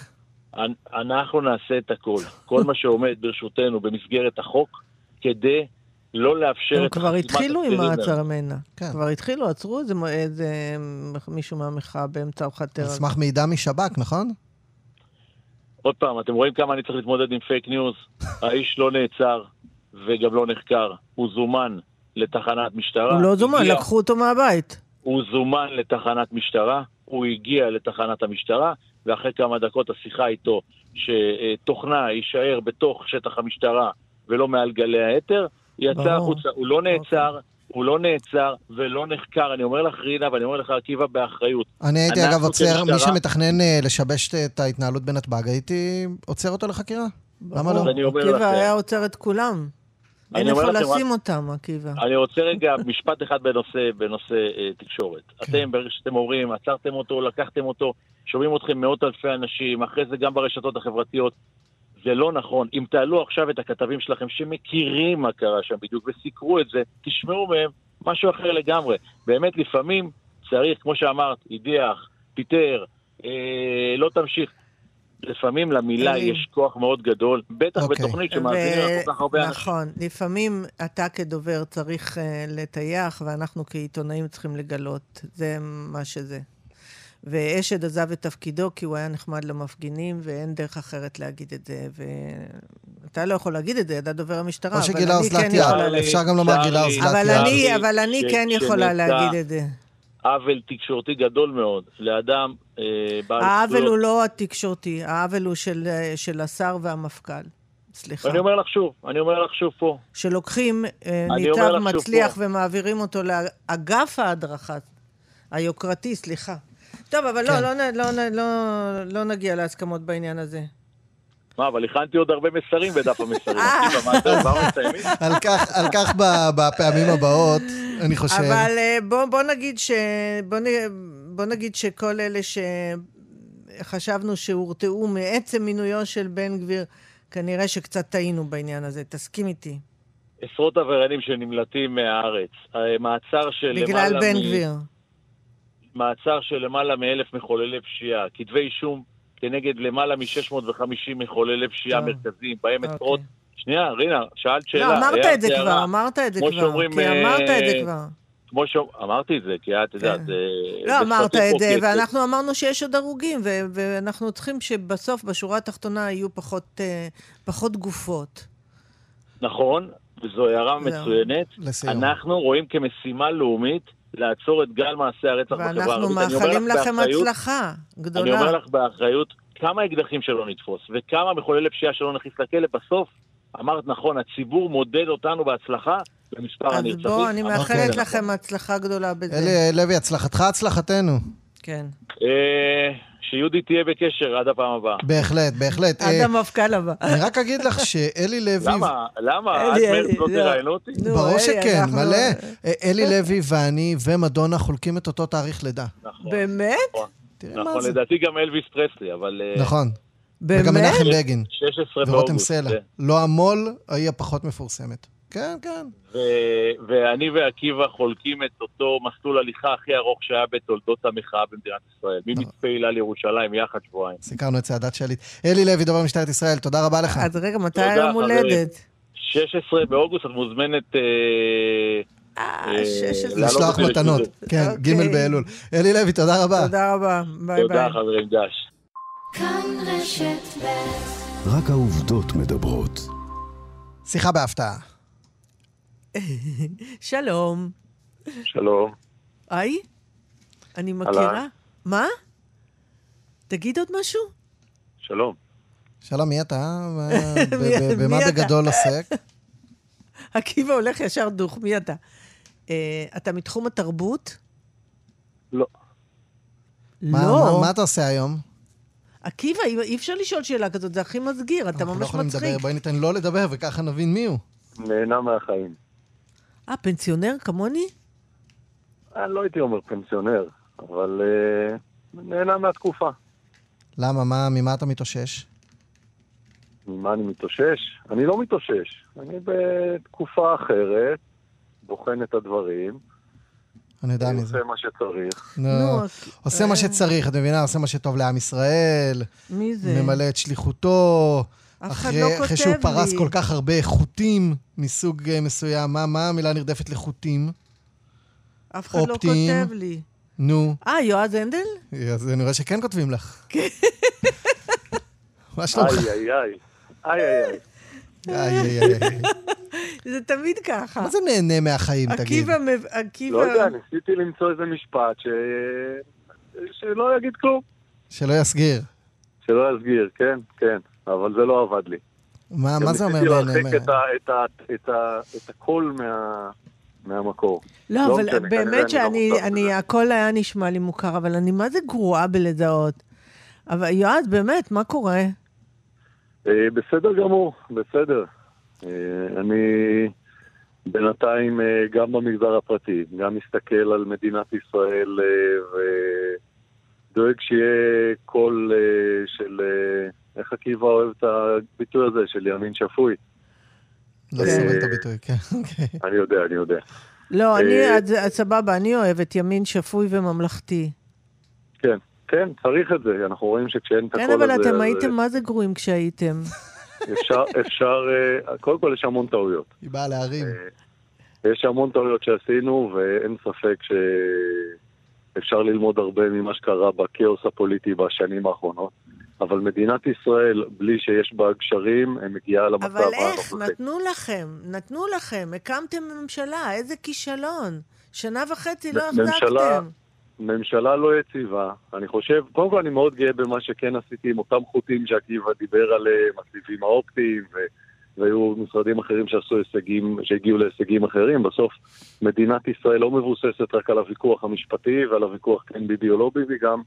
S3: אנ- אנחנו נעשה את הכל. כל מה שעומד ברשותנו במסגרת החוק, כדי לא לאפשר
S1: הם
S3: את
S1: כבר התחילו עם. מעצר מנע.
S2: כן.
S1: כבר התחילו, עצרו איזה מישהו מהמחאה באמצע ארוחת
S2: על
S1: ערב.
S2: סמך מידע משב"כ, נכון?
S3: עוד פעם, אתם רואים כמה אני צריך להתמודד עם פייק ניוז? (laughs) האיש לא נעצר וגם לא נחקר. הוא זומן לתחנת משטרה.
S1: הוא לא זומן,
S3: הגיע-
S1: לקחו אותו מהבית.
S3: הוא זומן לתחנת משטרה, הוא הגיע לתחנת המשטרה, ואחרי כמה דקות השיחה איתו, שתוכנה יישאר בתוך שטח המשטרה ולא מעל גלי האתר, יצא. החוצה. הוא לא נעצר, הוא לא נעצר ולא נחקר. אני אומר לך, רינה, ואני אומר לך, עקיבא, באחריות.
S2: אני הייתי אגב עוצר, מי שמתכנן אה, לשבש את ההתנהלות בנתב"ג, הייתי עוצר אותו לחקירה. למה לא?
S3: אז אני אומר
S1: עקיבא היה עוצר את כולם. אין איפה
S3: רק-
S1: לשים אותם, עקיבא.
S3: אני רוצה רגע (laughs) משפט אחד בנושא, בנושא אה, תקשורת.
S2: כן.
S3: אתם, ברגע שאתם אומרים, עצרתם אותו, לקחתם אותו, שומעים אתכם מאות אלפי אנשים, אחרי זה גם ברשתות החברתיות. זה לא נכון. אם תעלו עכשיו את הכתבים שלכם שמכירים מה קרה שם בדיוק וסיקרו את זה, תשמעו מהם משהו אחר לגמרי. באמת, לפעמים צריך, כמו שאמרת, הדיח, פיטר, אה, לא תמשיך. לפעמים למילה
S1: אלי.
S3: יש כוח מאוד גדול, בטח
S2: אוקיי.
S3: בתוכנית שמאזינים לה כל כך הרבה אנשים.
S1: נכון, לפעמים אתה כדובר צריך אה, לטייח, ואנחנו כעיתונאים צריכים לגלות. זה מה שזה. ואשד עזב את תפקידו כי הוא היה נחמד למפגינים, ואין דרך אחרת להגיד את זה. ואתה לא יכול להגיד את זה, אתה דובר המשטרה,
S2: או
S1: אבל
S2: שגילה
S1: אני כן
S2: אוזלת
S1: יכולה
S2: יד. אפשר גם לומר גילה. אוזלת
S1: אבל
S2: יד.
S1: אני, אבל אני כן יכולה להגיד את זה.
S3: עוול תקשורתי גדול מאוד לאדם אה, בעל
S1: העוול הוא. לא התקשורתי, העוול הוא של, אה, של השר והמפכ"ל. סליחה.
S3: ואני אומר לך שוב, אני אומר לך שוב פה,
S1: שלוקחים אה,
S3: אני שוב
S1: מצליח
S3: פה.
S1: ומעבירים אותו לאגף ההדרכה, היוקרתי, סליחה. טוב, אבל
S2: כן.
S1: לא, לא, לא, לא, לא נגיע להסכמות בעניין הזה.
S3: מה, אבל הכנתי עוד הרבה מסרים בדף המסרים. (laughs)
S2: על כך- בפעמים הבאות, אני חושב.
S1: אבל אה, בוא, בוא, נגיד ש... בוא, נ... בוא נגיד שכל אלה שחשבנו שהורתעו מעצם מינויו של בן גביר, כנראה שקצת טעינו בעניין הזה. תסכים איתי.
S3: עשרות עבריינים שנמלטים מהארץ, אה, מעצר של
S1: בגלל
S3: למעלה
S1: בן
S3: מ-
S1: גביר.
S3: מעצר של למעלה מאלף מחוללי פשיעה, כתבי אישום כנגד למעלה מ-650 מחוללי פשיעה. מרכזיים, בהם
S1: אוקיי.
S3: עשרות... שנייה, רינה, שאלת שאלה.
S1: לא, אמרת את זה. כבר, אמרת את זה
S3: כמו
S1: כבר.
S3: שאומרים,
S1: כי אמרת את זה
S3: אה,
S1: כבר.
S3: כמו שאמרתי את זה, כי את יודעת...
S1: כן.
S3: אה,
S1: לא, אמרת את זה. ואנחנו אמרנו שיש עוד הרוגים, ו- ואנחנו צריכים שבסוף, בשורה התחתונה, יהיו פחות, אה, פחות גופות.
S3: נכון, וזו הערה. מצוינת.
S2: לסיום.
S3: אנחנו רואים כמשימה לאומית לעצור את גל מעשי הרצח בחברה
S1: ואנחנו
S3: הערבית. אני אומר
S1: מאחלים לכם
S3: באחריות-
S1: הצלחה
S3: אני
S1: גדולה.
S3: אומר לך באחריות, כמה אקדחים שלא נתפוס, וכמה מחוללי פשיעה שלא נכניס לכלא, בסוף, אמרת נכון, הציבור מודד אותנו בהצלחה במספר
S1: אז
S3: הנרצחים.
S1: בואו, אני
S3: אמרת
S1: מאחלת
S3: זה
S1: לכם
S3: נכון.
S1: הצלחה גדולה בזה.
S2: אלי לוי, הצלחתך, הצלחתנו.
S1: כן.
S3: אה,
S4: שיהודי תהיה בקשר עד הפעם הבאה.
S2: בהחלט, בהחלט.
S1: עד
S2: אה,
S1: המפכ"ל הבא.
S2: אני רק אגיד לך שאלי (laughs) לוי...
S4: למה? למה? עד מרץ לא
S1: לא.
S4: תראיינו אותי?
S2: ברור
S1: אלי,
S2: שכן, מלא. אה, אלי לוי ואני ומדונה חולקים את אותו תאריך לידה.
S4: נכון.
S1: באמת?
S4: נכון.
S2: תראה מה
S4: נכון. לדעתי גם אלוויס פרסלי, אבל...
S2: נכון.
S1: באמת?
S2: וגם מנחם בגין.
S4: 16
S2: ורותם
S4: באוגוסט.
S2: סלע.
S4: כן.
S2: לא המו"ל, היא הפחות מפורסמת. כן, כן.
S4: ו- ואני ועקיבא חולקים את אותו מסלול הליכה הכי ארוך שהיה בתולדות המחאה במדינת ישראל. ממצפה הילה לירושלים יחד שבועיים.
S2: סיקרנו את צעדת שליט. אלי לוי, דובר משטרת ישראל, תודה רבה לך.
S1: אז רגע, מתי היום
S4: חברים.
S1: הולדת?
S4: 16 באוגוסט, את מוזמנת... אה,
S1: אה,
S4: אה,
S1: 16.
S4: לעלות
S2: לשלוח מתנות. כן,
S1: אוקיי.
S2: ג' באלול. אלי לוי, תודה רבה.
S1: תודה רבה. ביי ביי.
S4: תודה, חברים, דש.
S5: כאן רשת ב'
S6: רק העובדות מדברות.
S2: שיחה בהפתעה.
S1: שלום.
S4: שלום.
S1: היי? אני מכירה? מה? תגיד עוד משהו?
S4: שלום.
S2: שלום, מי אתה? (laughs) במה? בגדול עוסק? (laughs)
S1: עקיבא הולך ישר דוך, מי אתה? אה, אתה מתחום התרבות?
S4: לא.
S1: לא.
S2: מה- מה אתה עושה היום?
S1: עקיבא, אי אפשר לשאול שאלה כזאת, זה הכי מסגיר, אתה
S2: אנחנו לא
S1: ממש
S2: יכולים
S1: מצחיק.
S2: לדבר, בואי ניתן לו לדבר וככה נבין מי הוא.
S4: נהנה מהחיים.
S1: אה, פנסיונר כמוני?
S4: אני לא הייתי אומר פנסיונר, אבל אה, נהנה מהתקופה.
S2: למה? מה- ממה אתה מתאושש?
S4: ממה אני מתאושש? אני לא מתאושש. אני בתקופה אחרת, בוחן את הדברים,
S2: אני יודע מי זה.
S4: עושה מה שצריך.
S2: נו, עושה מה
S1: אה.
S2: שצריך, את מבינה? עושה מה שטוב לעם ישראל,
S1: מי זה?
S2: ממלא את שליחותו.
S1: אף אחד
S2: אחרי,
S1: לא
S2: אחרי שהוא פרס. כל כך הרבה חוטים מסוג אה, מסוים, מה, מה המילה נרדפת לחוטים?
S1: אף אחד לא. כותב לי.
S2: נו,
S1: אה, יועז הנדל?
S2: אז אני רואה שכן כותבים לך. מה שלומך?
S4: איי איי איי. איי איי איי.
S2: איי, איי, איי. (laughs)
S1: זה תמיד ככה.
S2: מה זה נהנה מהחיים, תגיד?
S1: עקיבא, מב- עקיבא...
S4: לא יודע, ניסיתי למצוא איזה משפט ש... שלא יגיד כלום.
S2: שלא יסגיר.
S4: שלא יסגיר, כן, כן. אבל זה לא עבד לי.
S2: מה מה זה אומר
S4: ניסיתי
S2: נהנה?
S4: להרחיק את את ה- את ה- את הקול מה- מהמקור.
S1: לא,
S4: לא
S1: אבל
S4: משנה,
S1: באמת
S4: אני לא
S1: שאני, אני,
S4: בזה.
S1: הכל היה נשמע לי מוכר, אבל אני מה זה גרועה בלזהות. אבל יועז, באמת, מה קורה?
S4: אה, בסדר גמור, בסדר. אה, אני בינתיים אה, גם במגזר הפרטי, גם מסתכל על מדינת ישראל ודואג שיהיה קול של, איך עקיבא אוהב את הביטוי הזה, של ימין שפוי.
S2: לא סובל את הביטוי, כן, אוקיי.
S4: אני יודע, אני יודע.
S1: לא, אני, סבבה, אני אוהבת ימין שפוי וממלכתי.
S4: כן, כן, צריך את זה. אנחנו רואים שכשאין את הקול
S1: כן,
S4: הזה...
S1: אבל אתם הייתם מה זה גרועים כשהייתם. (laughs)
S4: אפשר, אפשר, אה, קודם כל יש המון טעויות.
S2: היא באה להרים.
S4: אה, יש המון טעויות שעשינו, ואין ספק שאפשר ללמוד הרבה ממה שקרה בכאוס הפוליטי בשנים האחרונות. אבל מדינת ישראל, בלי שיש בה גשרים, מגיעה למצב
S1: אבל איך?
S4: הנוכחי.
S1: נתנו לכם, נתנו לכם, הקמתם ממשלה, איזה כישלון. שנה וחצי לא החזקתם.
S4: ממשלה לא יציבה. אני חושב, קודם כל אני מאוד גאה במה שכן עשיתי עם אותם חוטים שעקיבא דיבר עליהם, הסיבים האופטיים, ו... והיו משרדים אחרים שעשו הישגים, שהגיעו להישגים אחרים. בסוף מדינת ישראל לא מבוססת רק על הוויכוח המשפטי ועל הוויכוח כן ביבי או לא ביבי, גם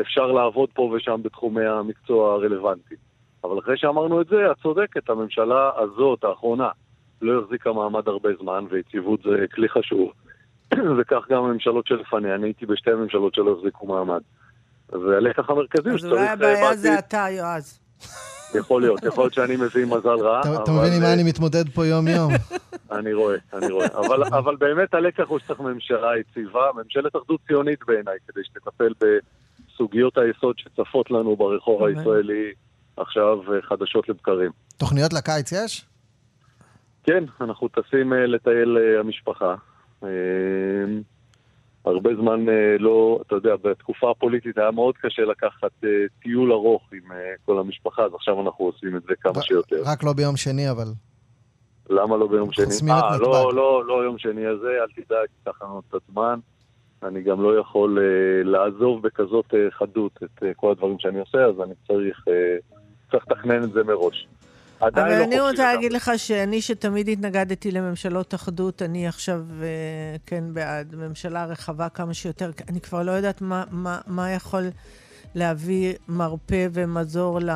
S4: אפשר לעבוד פה ושם בתחומי המקצוע הרלוונטיים. אבל אחרי שאמרנו את זה, את צודקת, הממשלה הזאת, האחרונה, לא החזיקה מעמד הרבה זמן, ויציבות זה כלי חשוב. (clears throat) וכך גם הממשלות שלפניה, אני הייתי בשתי ממשלות שלא החזיקו מעמד. והלקח המרכזי הוא
S1: אז אולי
S4: שצריך אה,
S1: הבעיה זה אתה, יועז. (laughs)
S4: יכול להיות, יכול להיות שאני מביא (laughs) מזל רע,
S2: אתה מבין עם מה
S4: אה,
S2: אני מתמודד פה יום-יום? (laughs)
S4: אני רואה, אני רואה. אבל, אבל באמת הלקח הוא שצריך ממשלה יציבה, ממשלת אחדות ציונית בעיניי, כדי שתטפל בסוגיות היסוד שצפות לנו ברחוב. הישראלי עכשיו אה, חדשות לבקרים.
S2: תוכניות לקיץ יש?
S4: כן, אנחנו טסים לטייל המשפחה. אה, הרבה זמן אה, לא, אתה יודע, בתקופה הפוליטית היה מאוד קשה לקחת אה, טיול ארוך עם אה, כל המשפחה, אז עכשיו אנחנו עושים את זה כמה שיותר.
S2: רק לא ביום שני, אבל.
S4: למה לא ביום שני? אה,
S2: נתב"ג.
S4: לא, לא, לא יום שני הזה, אל תדאג, ייקח לנו את הזמן. אני גם לא יכול אה, לעזוב בכזאת אה, חדות את אה, כל הדברים שאני עושה, אז אני צריך, אה, צריך לתכנן את זה מראש.
S1: אבל
S4: לא
S1: אני רוצה
S4: לגמרי.
S1: להגיד לך שאני, שתמיד התנגדתי לממשלות אחדות, אני עכשיו אה, כן בעד ממשלה רחבה כמה שיותר. אני כבר לא יודעת מה, מה, מה יכול להביא מרפא ומזור ל,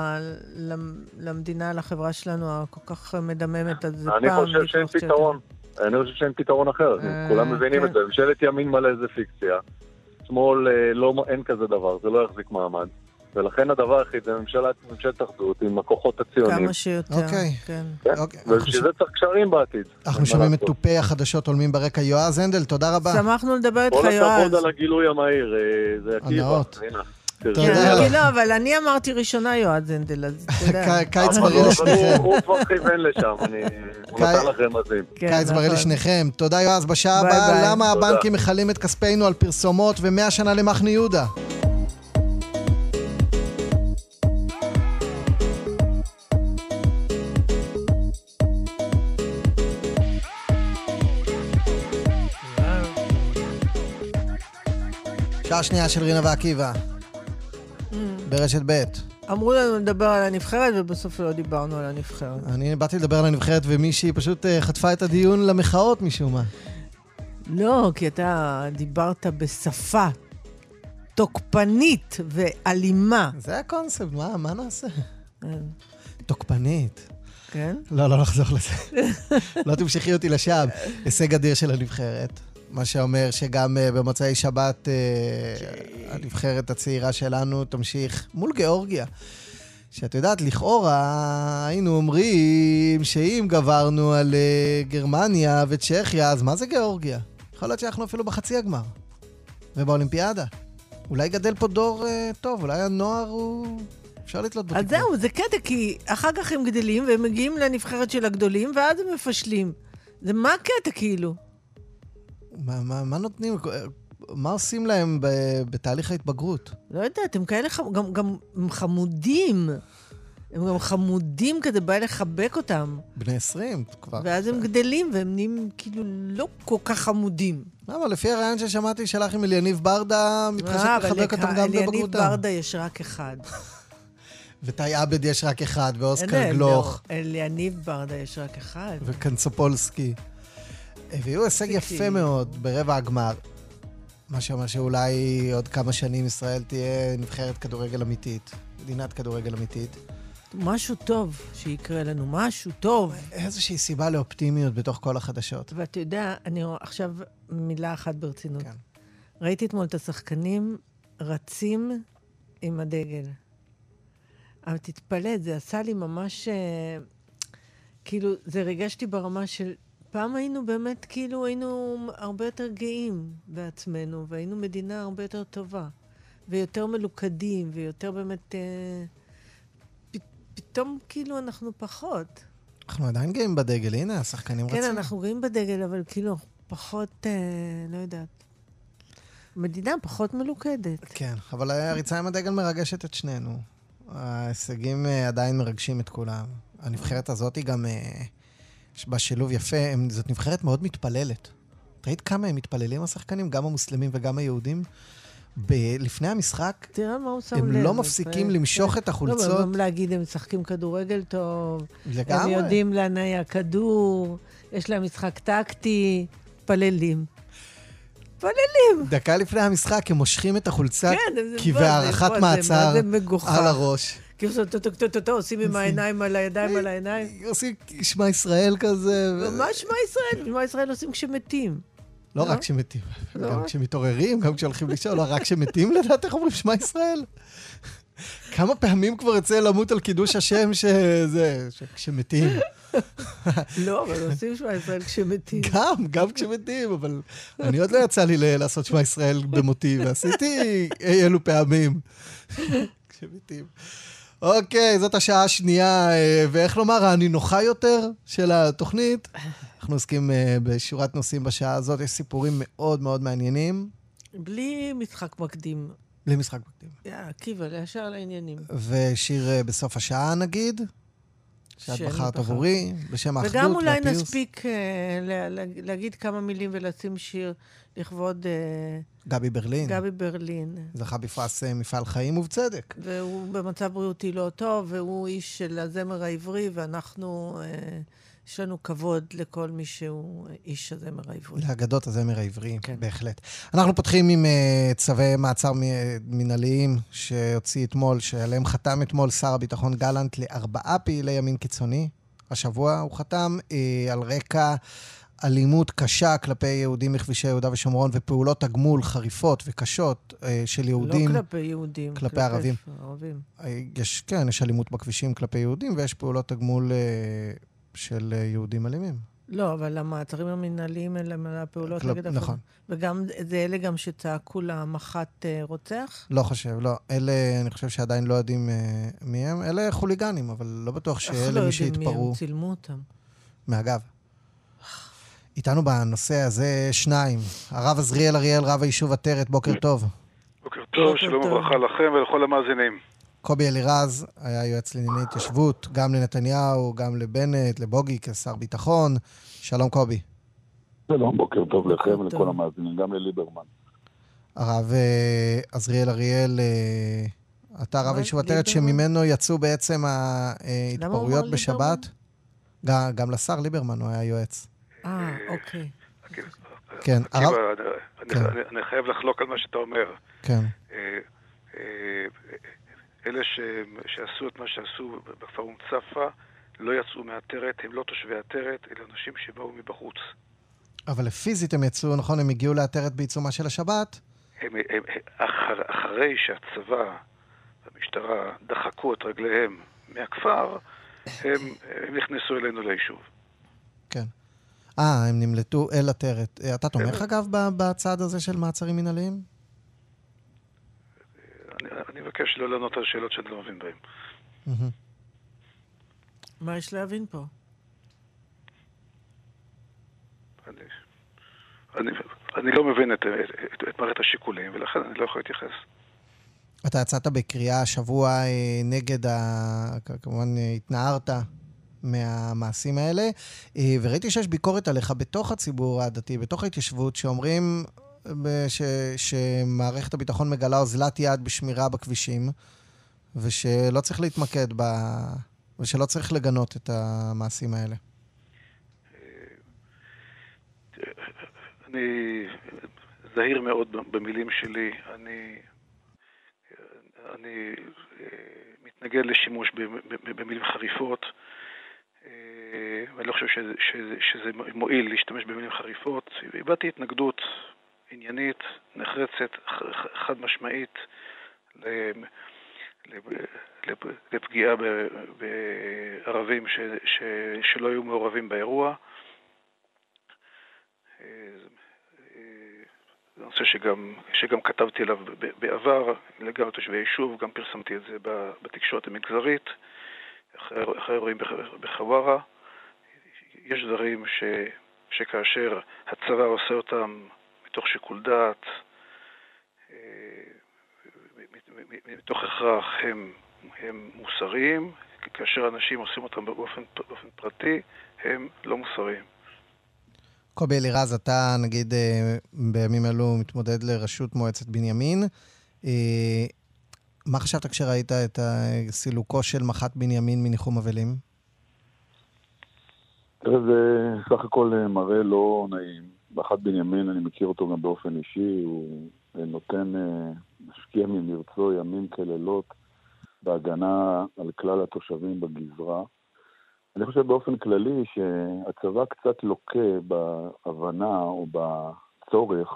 S1: ל, למדינה, לחברה שלנו הכל כך מדממת. אז
S7: אני
S1: פעם
S7: חושב שאין פתרון. אני חושב שאין פתרון אחר.
S1: אה,
S7: כולם מבינים
S1: כן.
S7: את זה. ממשלת ימין מלא זה פיקציה. שמאל אה, לא, אין כזה דבר, זה לא יחזיק מעמד. ולכן הדבר היחיד זה ממשלת, ממשלת אחדות עם הכוחות הציוניים.
S1: כמה שיותר,
S2: אוקיי.
S1: כן.
S7: כן?
S2: אוקיי,
S7: ובשביל זה צריך קשרים בעתיד.
S2: אנחנו שומעים את. תופי החדשות עולמים ברקע. יועז הנדל, תודה רבה.
S1: שמחנו לדבר איתך,
S7: כל
S1: יועז.
S7: הכבוד על הגילוי המהיר, אה, זה עקיבא.
S2: הנאות.
S1: כן, לא, אבל אני אמרתי ראשונה יועז הנדל, אז אתה יודע. (laughs)
S2: קיץ בריא לשניכם.
S7: הוא- כבר כיוון לשם, אני- הוא נתן לך רמזים.
S1: כן,
S2: קיץ בריא
S1: נכון.
S2: לשניכם. תודה יועז. בשעה הבאה. למה. הבנקים מכלים את כספנו על פרסומות ומאה שנה למחנה יהודה? שעה שנייה של רינה ועקיבא. ברשת ב'.
S1: אמרו לנו לדבר על הנבחרת, ובסוף לא דיברנו על הנבחרת.
S2: אני באתי לדבר על הנבחרת ומישהי פשוט אה, חטפה את הדיון למחאות משום מה.
S1: לא, כי אתה דיברת בשפה תוקפנית ואלימה.
S2: זה הקונספט, מה, מה נעשה?
S1: כן,
S2: תוקפנית.
S1: כן?
S2: לא, לא נחזור לזה. (laughs) לא תמשכי אותי לשם. הישג אדיר של הנבחרת. מה שאומר שגם uh, במוצאי שבת uh, הנבחרת הצעירה שלנו תמשיך מול גיאורגיה. שאת יודעת, לכאורה היינו אומרים שאם גברנו על uh, גרמניה וצ'כיה, אז מה זה גיאורגיה? יכול להיות שאנחנו אפילו בחצי הגמר. ובאולימפיאדה. אולי גדל פה דור uh, טוב, אולי הנוער הוא... אפשר לתלות בו
S1: אז. זהו, זה קטע, כי אחר כך הם גדלים והם מגיעים לנבחרת של הגדולים, ואז הם מפשלים. זה מה הקטע, כאילו?
S2: מה, מה, מה נותנים? מה עושים להם ב, בתהליך ההתבגרות?
S1: לא יודעת, הם כאלה, חמ... גם, גם הם חמודים. הם גם חמודים כזה, בא לחבק אותם.
S2: בני 20 כבר.
S1: ואז הם גדלים, והם נהיים כאילו לא כל כך חמודים.
S2: למה? לפי הרעיון ששמעתי שלך עם אליניב ברדה, מתחשק
S1: אה, אבל
S2: לחבק אותם גם
S1: אליניב
S2: בבגרותם.
S1: ברדה יש רק אחד. (laughs)
S2: ותאי עבד יש רק אחד, ואוסקר גלוך,
S1: לא, אליניב ברדה יש רק אחד.
S2: וקנסופולסקי. הביאו הישג יפה מאוד ברבע הגמר. מה שאומר שאולי עוד כמה שנים ישראל תהיה נבחרת כדורגל אמיתית. מדינת כדורגל אמיתית.
S1: משהו טוב שיקרה לנו, משהו טוב.
S2: איזושהי סיבה לאופטימיות בתוך כל החדשות.
S1: ואתה יודע, אני רואה עכשיו מילה אחת ברצינות.
S2: כן.
S1: ראיתי אתמול את השחקנים רצים עם הדגל. אבל תתפלא, זה עשה לי ממש... אה, כאילו, זה ריגשתי ברמה של... פעם היינו באמת, כאילו, היינו הרבה יותר גאים בעצמנו, והיינו מדינה הרבה יותר טובה, ויותר מלוכדים, ויותר באמת... אה, פ, פתאום, כאילו, אנחנו פחות.
S2: אנחנו עדיין גאים בדגל, הנה, השחקנים
S1: כן,
S2: רצים.
S1: אנחנו גאים בדגל, אבל כאילו, פחות, אה, לא יודעת. מדינה פחות מלוכדת.
S2: כן, אבל הריצה עם הדגל מרגשת את שנינו. ההישגים אה, עדיין מרגשים את כולם. הנבחרת הזאת היא גם, אה, בה שילוב יפה, הם, זאת נבחרת מאוד מתפללת. ראית כמה הם מתפללים השחקנים, גם המוסלמים וגם היהודים? ב- לפני המשחק,
S1: תראה מה הוא שם
S2: הם
S1: לב.
S2: לא מפסיקים
S1: אה,
S2: למשוך את החולצות.
S1: לא, גם להגיד, הם משחקים כדורגל טוב, הם
S2: לגמרי.
S1: יודעים להניע כדור, יש להם משחק טקטי, מתפללים. מתפללים.
S2: דקה לפני המשחק הם מושכים את החולצה
S1: כן, מה זה,
S2: מעצר. על הראש.
S1: זה טו-טו-טו-טו, עושים עם העיניים על הידיים על העיניים. (laughs)
S2: עושים שמע ישראל כזה.
S1: מה שמע ישראל? שמע ישראל עושים כשמתים.
S2: לא
S1: לא?
S2: רק כשמתים,
S1: לא
S2: גם. כשמתעוררים, גם כשהולכים לישון, לא רק כשמתים לדעת איך אומרים שמע ישראל. כמה פעמים כבר יוצא למות על קידוש השם שזה, כשמתים.
S1: לא, אבל עושים שמע ישראל כשמתים.
S2: גם, גם כשמתים, אבל אני עוד לא יצא לי לעשות שמע ישראל במותי, ועשיתי אי אלו פעמים. כשמתים. אוקיי, זאת השעה השנייה, אה, ואיך לומר, הנינוחה יותר של התוכנית. (laughs) אנחנו עוסקים אה, בשורת נושאים בשעה הזאת, יש סיפורים מאוד מאוד מעניינים.
S1: בלי משחק מקדים.
S2: בלי משחק מקדים.
S1: עקיבא, ישר לעניינים.
S2: ושיר אה, בסוף השעה נגיד, שאת בחרת. עבורי, בשם האחדות
S1: וגם אולי
S2: והפיוס.
S1: נספיק אה, לה- לה- להגיד כמה מילים ולשים שיר לכבוד אה,
S2: גבי ברלין.
S1: גבי ברלין.
S2: זכה בפרס אה, מפעל חיים ובצדק.
S1: והוא במצב בריאותי לא טוב, והוא איש של הזמר העברי, ואנחנו אה, יש לנו כבוד לכל מי שהוא איש הזמר העברי.
S2: לאגדות הזמר העברי,
S1: כן.
S2: בהחלט. אנחנו פותחים עם uh, צווי מעצר מ- מנהליים שהוציא אתמול, שעליהם חתם אתמול שר הביטחון גלנט לארבעה פעילי ימין קיצוני. השבוע הוא חתם uh, על רקע אלימות קשה כלפי יהודים בכבישי יהודה ושומרון ופעולות תגמול חריפות וקשות של יהודים.
S1: לא כלפי יהודים.
S2: כלפי ערבים.
S1: ערבים.
S2: אה, יש, כן, יש אלימות בכבישים כלפי יהודים ויש פעולות תגמול uh, של uh, יהודים אלימים.
S1: לא, אבל המעצרים המנהליים על הפעולות
S2: כלפ-
S1: נגד...
S2: נכון.
S1: וגם זה אלה גם שצעקו למח"ט אה, רוצח?
S2: לא חושב, לא. אלה, אני חושב שעדיין לא יודעים uh, מי הם. אלה חוליגנים, אבל לא בטוח
S1: איך לא
S2: שאלה מי
S1: יודעים מי
S2: שהתפרעו
S1: הם? צילמו אותם.
S2: מהגב. איתנו בנושא הזה שניים. הרב עזריאל אריאל, רב היישוב עטרת, בוקר טוב.
S8: בוקר טוב, שלום. וברכה לכם ולכל המאזינים.
S2: קובי אלירז היה יועץ לענייני התיישבות, גם לנתניהו, גם לבנט, לבוגי כשר ביטחון. שלום קובי.
S7: שלום, בוקר טוב לכם. ולכל המאזינים, גם לליברמן.
S2: הרב אה, עזריאל אריאל, אה, אתה רב
S1: מה,
S2: היישוב עטרת? שממנו יצאו בעצם ההתפרעויות
S1: אמר
S2: בשבת. גם, גם לשר ליברמן הוא היה יועץ.
S1: אה, אוקיי.
S2: כן, הרב...
S8: אני- אני-
S2: כן.
S8: אני- חייב לחלוק על מה שאתה אומר.
S2: כן,
S8: אה, אה, אלה ש- שעשו את מה שעשו בכפר אום צפה לא יצאו מעטרת, הם לא תושבי עטרת, אלה אנשים שבאו מבחוץ.
S2: אבל פיזית הם יצאו, נכון, הם הגיעו לעטרת בעיצומה של השבת.
S8: הם, הם, אחר, אחרי שהצבא והמשטרה דחקו את רגליהם מהכפר, הם, הם נכנסו אלינו ליישוב.
S2: כן. אה, הם נמלטו אל עטרת. אה, אתה תומך. אגב, בצעד הזה של מעצרים מנהליים?
S8: אני, מבקש לא לענות על שאלות שאני לא מבין בהן.
S1: מה יש להבין פה?
S8: אני, אני, אני לא מבין את, את, את מערכת השיקולים, ולכן אני לא יכול להתייחס.
S2: אתה יצאת בקריאה השבוע אה, נגד, ה... כמובן אה, התנערת מהמעשים האלה, אה, וראיתי שיש ביקורת עליך בתוך הציבור הדתי, בתוך ההתיישבות, שאומרים ש... שמערכת הביטחון מגלה אוזלת יד בשמירה בכבישים, ושלא צריך להתמקד ב... ושלא צריך לגנות את המעשים האלה.
S8: אני זהיר מאוד במילים שלי. אני, אני אה, מתנגד לשימוש במילים חריפות. אה, ואני לא חושב שזה, שזה, שזה מועיל להשתמש במילים חריפות. הבעתי התנגדות עניינית, נחרצת, חד משמעית, לפגיעה בערבים ש, ש, שלא היו מעורבים באירוע. אה, זה נושא שגם, שגם כתבתי עליו בעבר, גם לתושבי היישוב, גם פרסמתי את זה בתקשורת המגזרית, אחרי בח- בחווארה. יש דברים ש, שכאשר הצבא עושה אותם מתוך שיקול דעת, אה, מתוך הכרח הם, הם מוסריים, כאשר אנשים עושים אותם באופן, באופן פרטי, הם לא מוסריים.
S2: קובי אלירז, אתה נגיד אה, בימים אלו מתמודד לראשות מועצת בנימין. אה, מה חשבת כשראית את סילוקו של מח"ט בנימין מניחום אבלים?
S7: זה סך הכל אה, מראה לא נעים. באחד בנימין, אני מכיר אותו גם באופן אישי, הוא אה, נותן, אה, משקיע ממרצו ימים כלילות בהגנה על כלל התושבים בגזרה. אני חושב באופן כללי שהצבא קצת לוקה בהבנה או בצורך,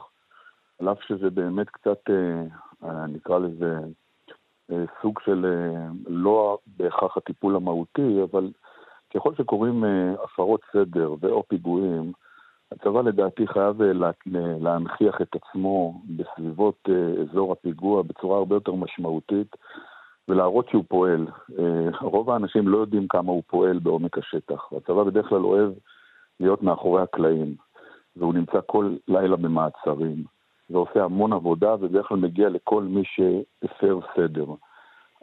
S7: על אף שזה באמת קצת, אה, נקרא לזה, סוג של לא בהכרח הטיפול המהותי, אבל ככל שקורים הפרות סדר ו/או פיגועים, הצבא לדעתי חייב אה, לה- לה- להנכיח את עצמו בסביבות אה, אזור הפיגוע בצורה הרבה יותר משמעותית ולהראות שהוא פועל. אה, רוב האנשים לא יודעים כמה הוא פועל בעומק השטח. הצבא בדרך כלל אוהב להיות מאחורי הקלעים, והוא נמצא כל לילה במעצרים, ועושה המון עבודה, ובדרך כלל מגיע לכל מי שהפר סדר.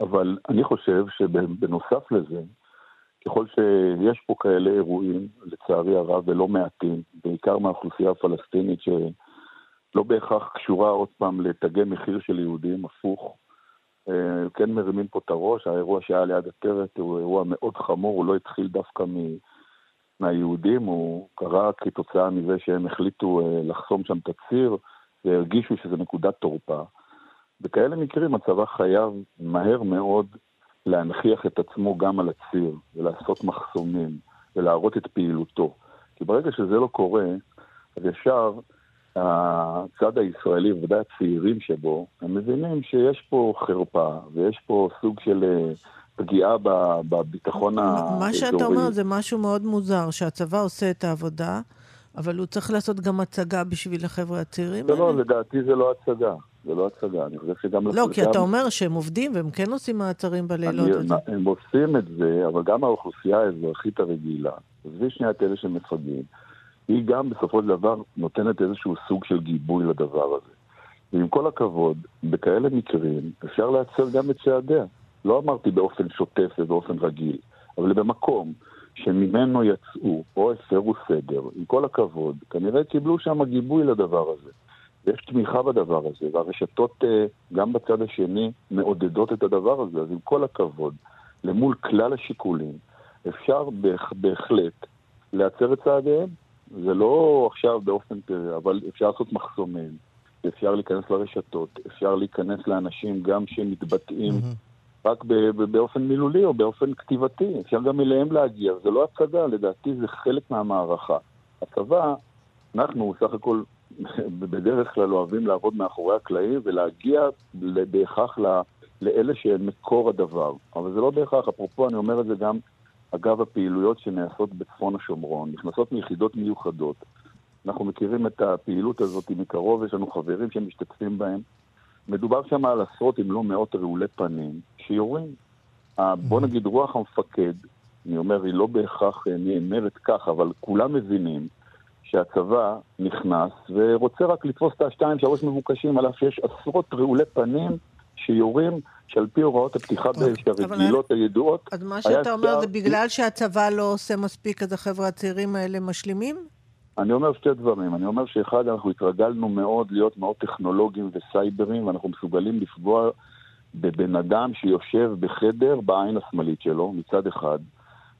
S7: אבל אני חושב שבנוסף לזה, ככל שיש פה כאלה אירועים, לצערי הרב, ולא מעטים, בעיקר מהאוכלוסייה הפלסטינית, שלא בהכרח קשורה עוד פעם לתגי מחיר של יהודים, הפוך. אה, כן מרימים פה את הראש, האירוע שהיה ליד עטרת הוא אירוע מאוד חמור, הוא לא התחיל דווקא מהיהודים הוא קרה כתוצאה מזה שהם החליטו אה, לחסום שם את הציר והרגישו שזה נקודת תורפה. בכאלה מקרים הצבא חייב מהר מאוד להנכיח את עצמו גם על הציר ולעשות מחסומים ולהראות את פעילותו. כי ברגע שזה לא קורה, אז ישר הצד הישראלי, בוודאי הצעירים שבו, הם מבינים שיש פה חרפה ויש פה סוג של אה, פגיעה בביטחון האזורי.
S1: מה שאתה אומר זה משהו מאוד מוזר, שהצבא עושה את העבודה, אבל הוא צריך לעשות גם הצגה בשביל החבר'ה הצעירים
S7: לא. לא, לדעתי זה לא הצגה. זה לא הצגה. אני חושב שגם...
S1: לא, כי אתה אומר שהם עובדים והם כן עושים מעצרים בלילות.
S7: אני. הם עושים את זה, אבל גם האוכלוסייה האזרחית הרגילה, עזבי שנייה את אלה שמפגעים, היא גם בסופו של דבר נותנת איזשהו סוג של גיבוי לדבר הזה. ועם כל הכבוד, בכאלה מקרים אפשר לעצר גם את צעדיה. לא אמרתי באופן שוטף ובאופן רגיל, אבל במקום שממנו יצאו או הפרו סדר, עם כל הכבוד, כנראה קיבלו שם גיבוי לדבר הזה. ויש תמיכה בדבר הזה, והרשתות אה, גם בצד השני מעודדות את הדבר הזה, אז עם כל הכבוד, למול כלל השיקולים, אפשר בהח, בהחלט להצר את צעדיהם. זה לא עכשיו באופן, אה, אבל אפשר לעשות מחסומים, אפשר להיכנס לרשתות, אפשר להיכנס לאנשים גם שמתבטאים רק ב- ב- באופן מילולי או באופן כתיבתי, אפשר גם אליהם להגיע, זה לא הצגה, לדעתי זה חלק מהמערכה. הצבא, אנחנו סך הכל בדרך כלל אוהבים לעבוד מאחורי הקלעים ולהגיע בהכרח ל- לאלה שהם מקור הדבר. אבל זה לא בהכרח, אפרופו אני אומר את זה גם אגב הפעילויות שנעשות בצפון השומרון, נכנסות מיחידות מיוחדות. אנחנו מכירים את הפעילות הזאת מקרוב, יש לנו חברים שמשתתפים בהם. מדובר שם על עשרות אם לא מאות רעולי פנים שיורים. בוא נגיד רוח המפקד, אני אומר, היא לא בהכרח אה, נאמרת כך, אבל כולם מבינים שהצבא נכנס ורוצה רק לתפוס את השתיים שלוש מבוקשים, על אף שיש עשרות רעולי פנים שיורים, שעל פי הוראות הפתיחה באש הרגילות הידועות,
S1: אז מה שאתה אומר זה בגלל שהצבא לא עושה מספיק, אז החבר'ה הצעירים האלה משלימים?
S7: אני אומר שתי דברים. אני אומר שאחד, אנחנו התרגלנו מאוד להיות מאוד טכנולוגיים וסייברים, ואנחנו מסוגלים לפגוע בבן אדם שיושב בחדר בעין השמאלית שלו, מצד אחד,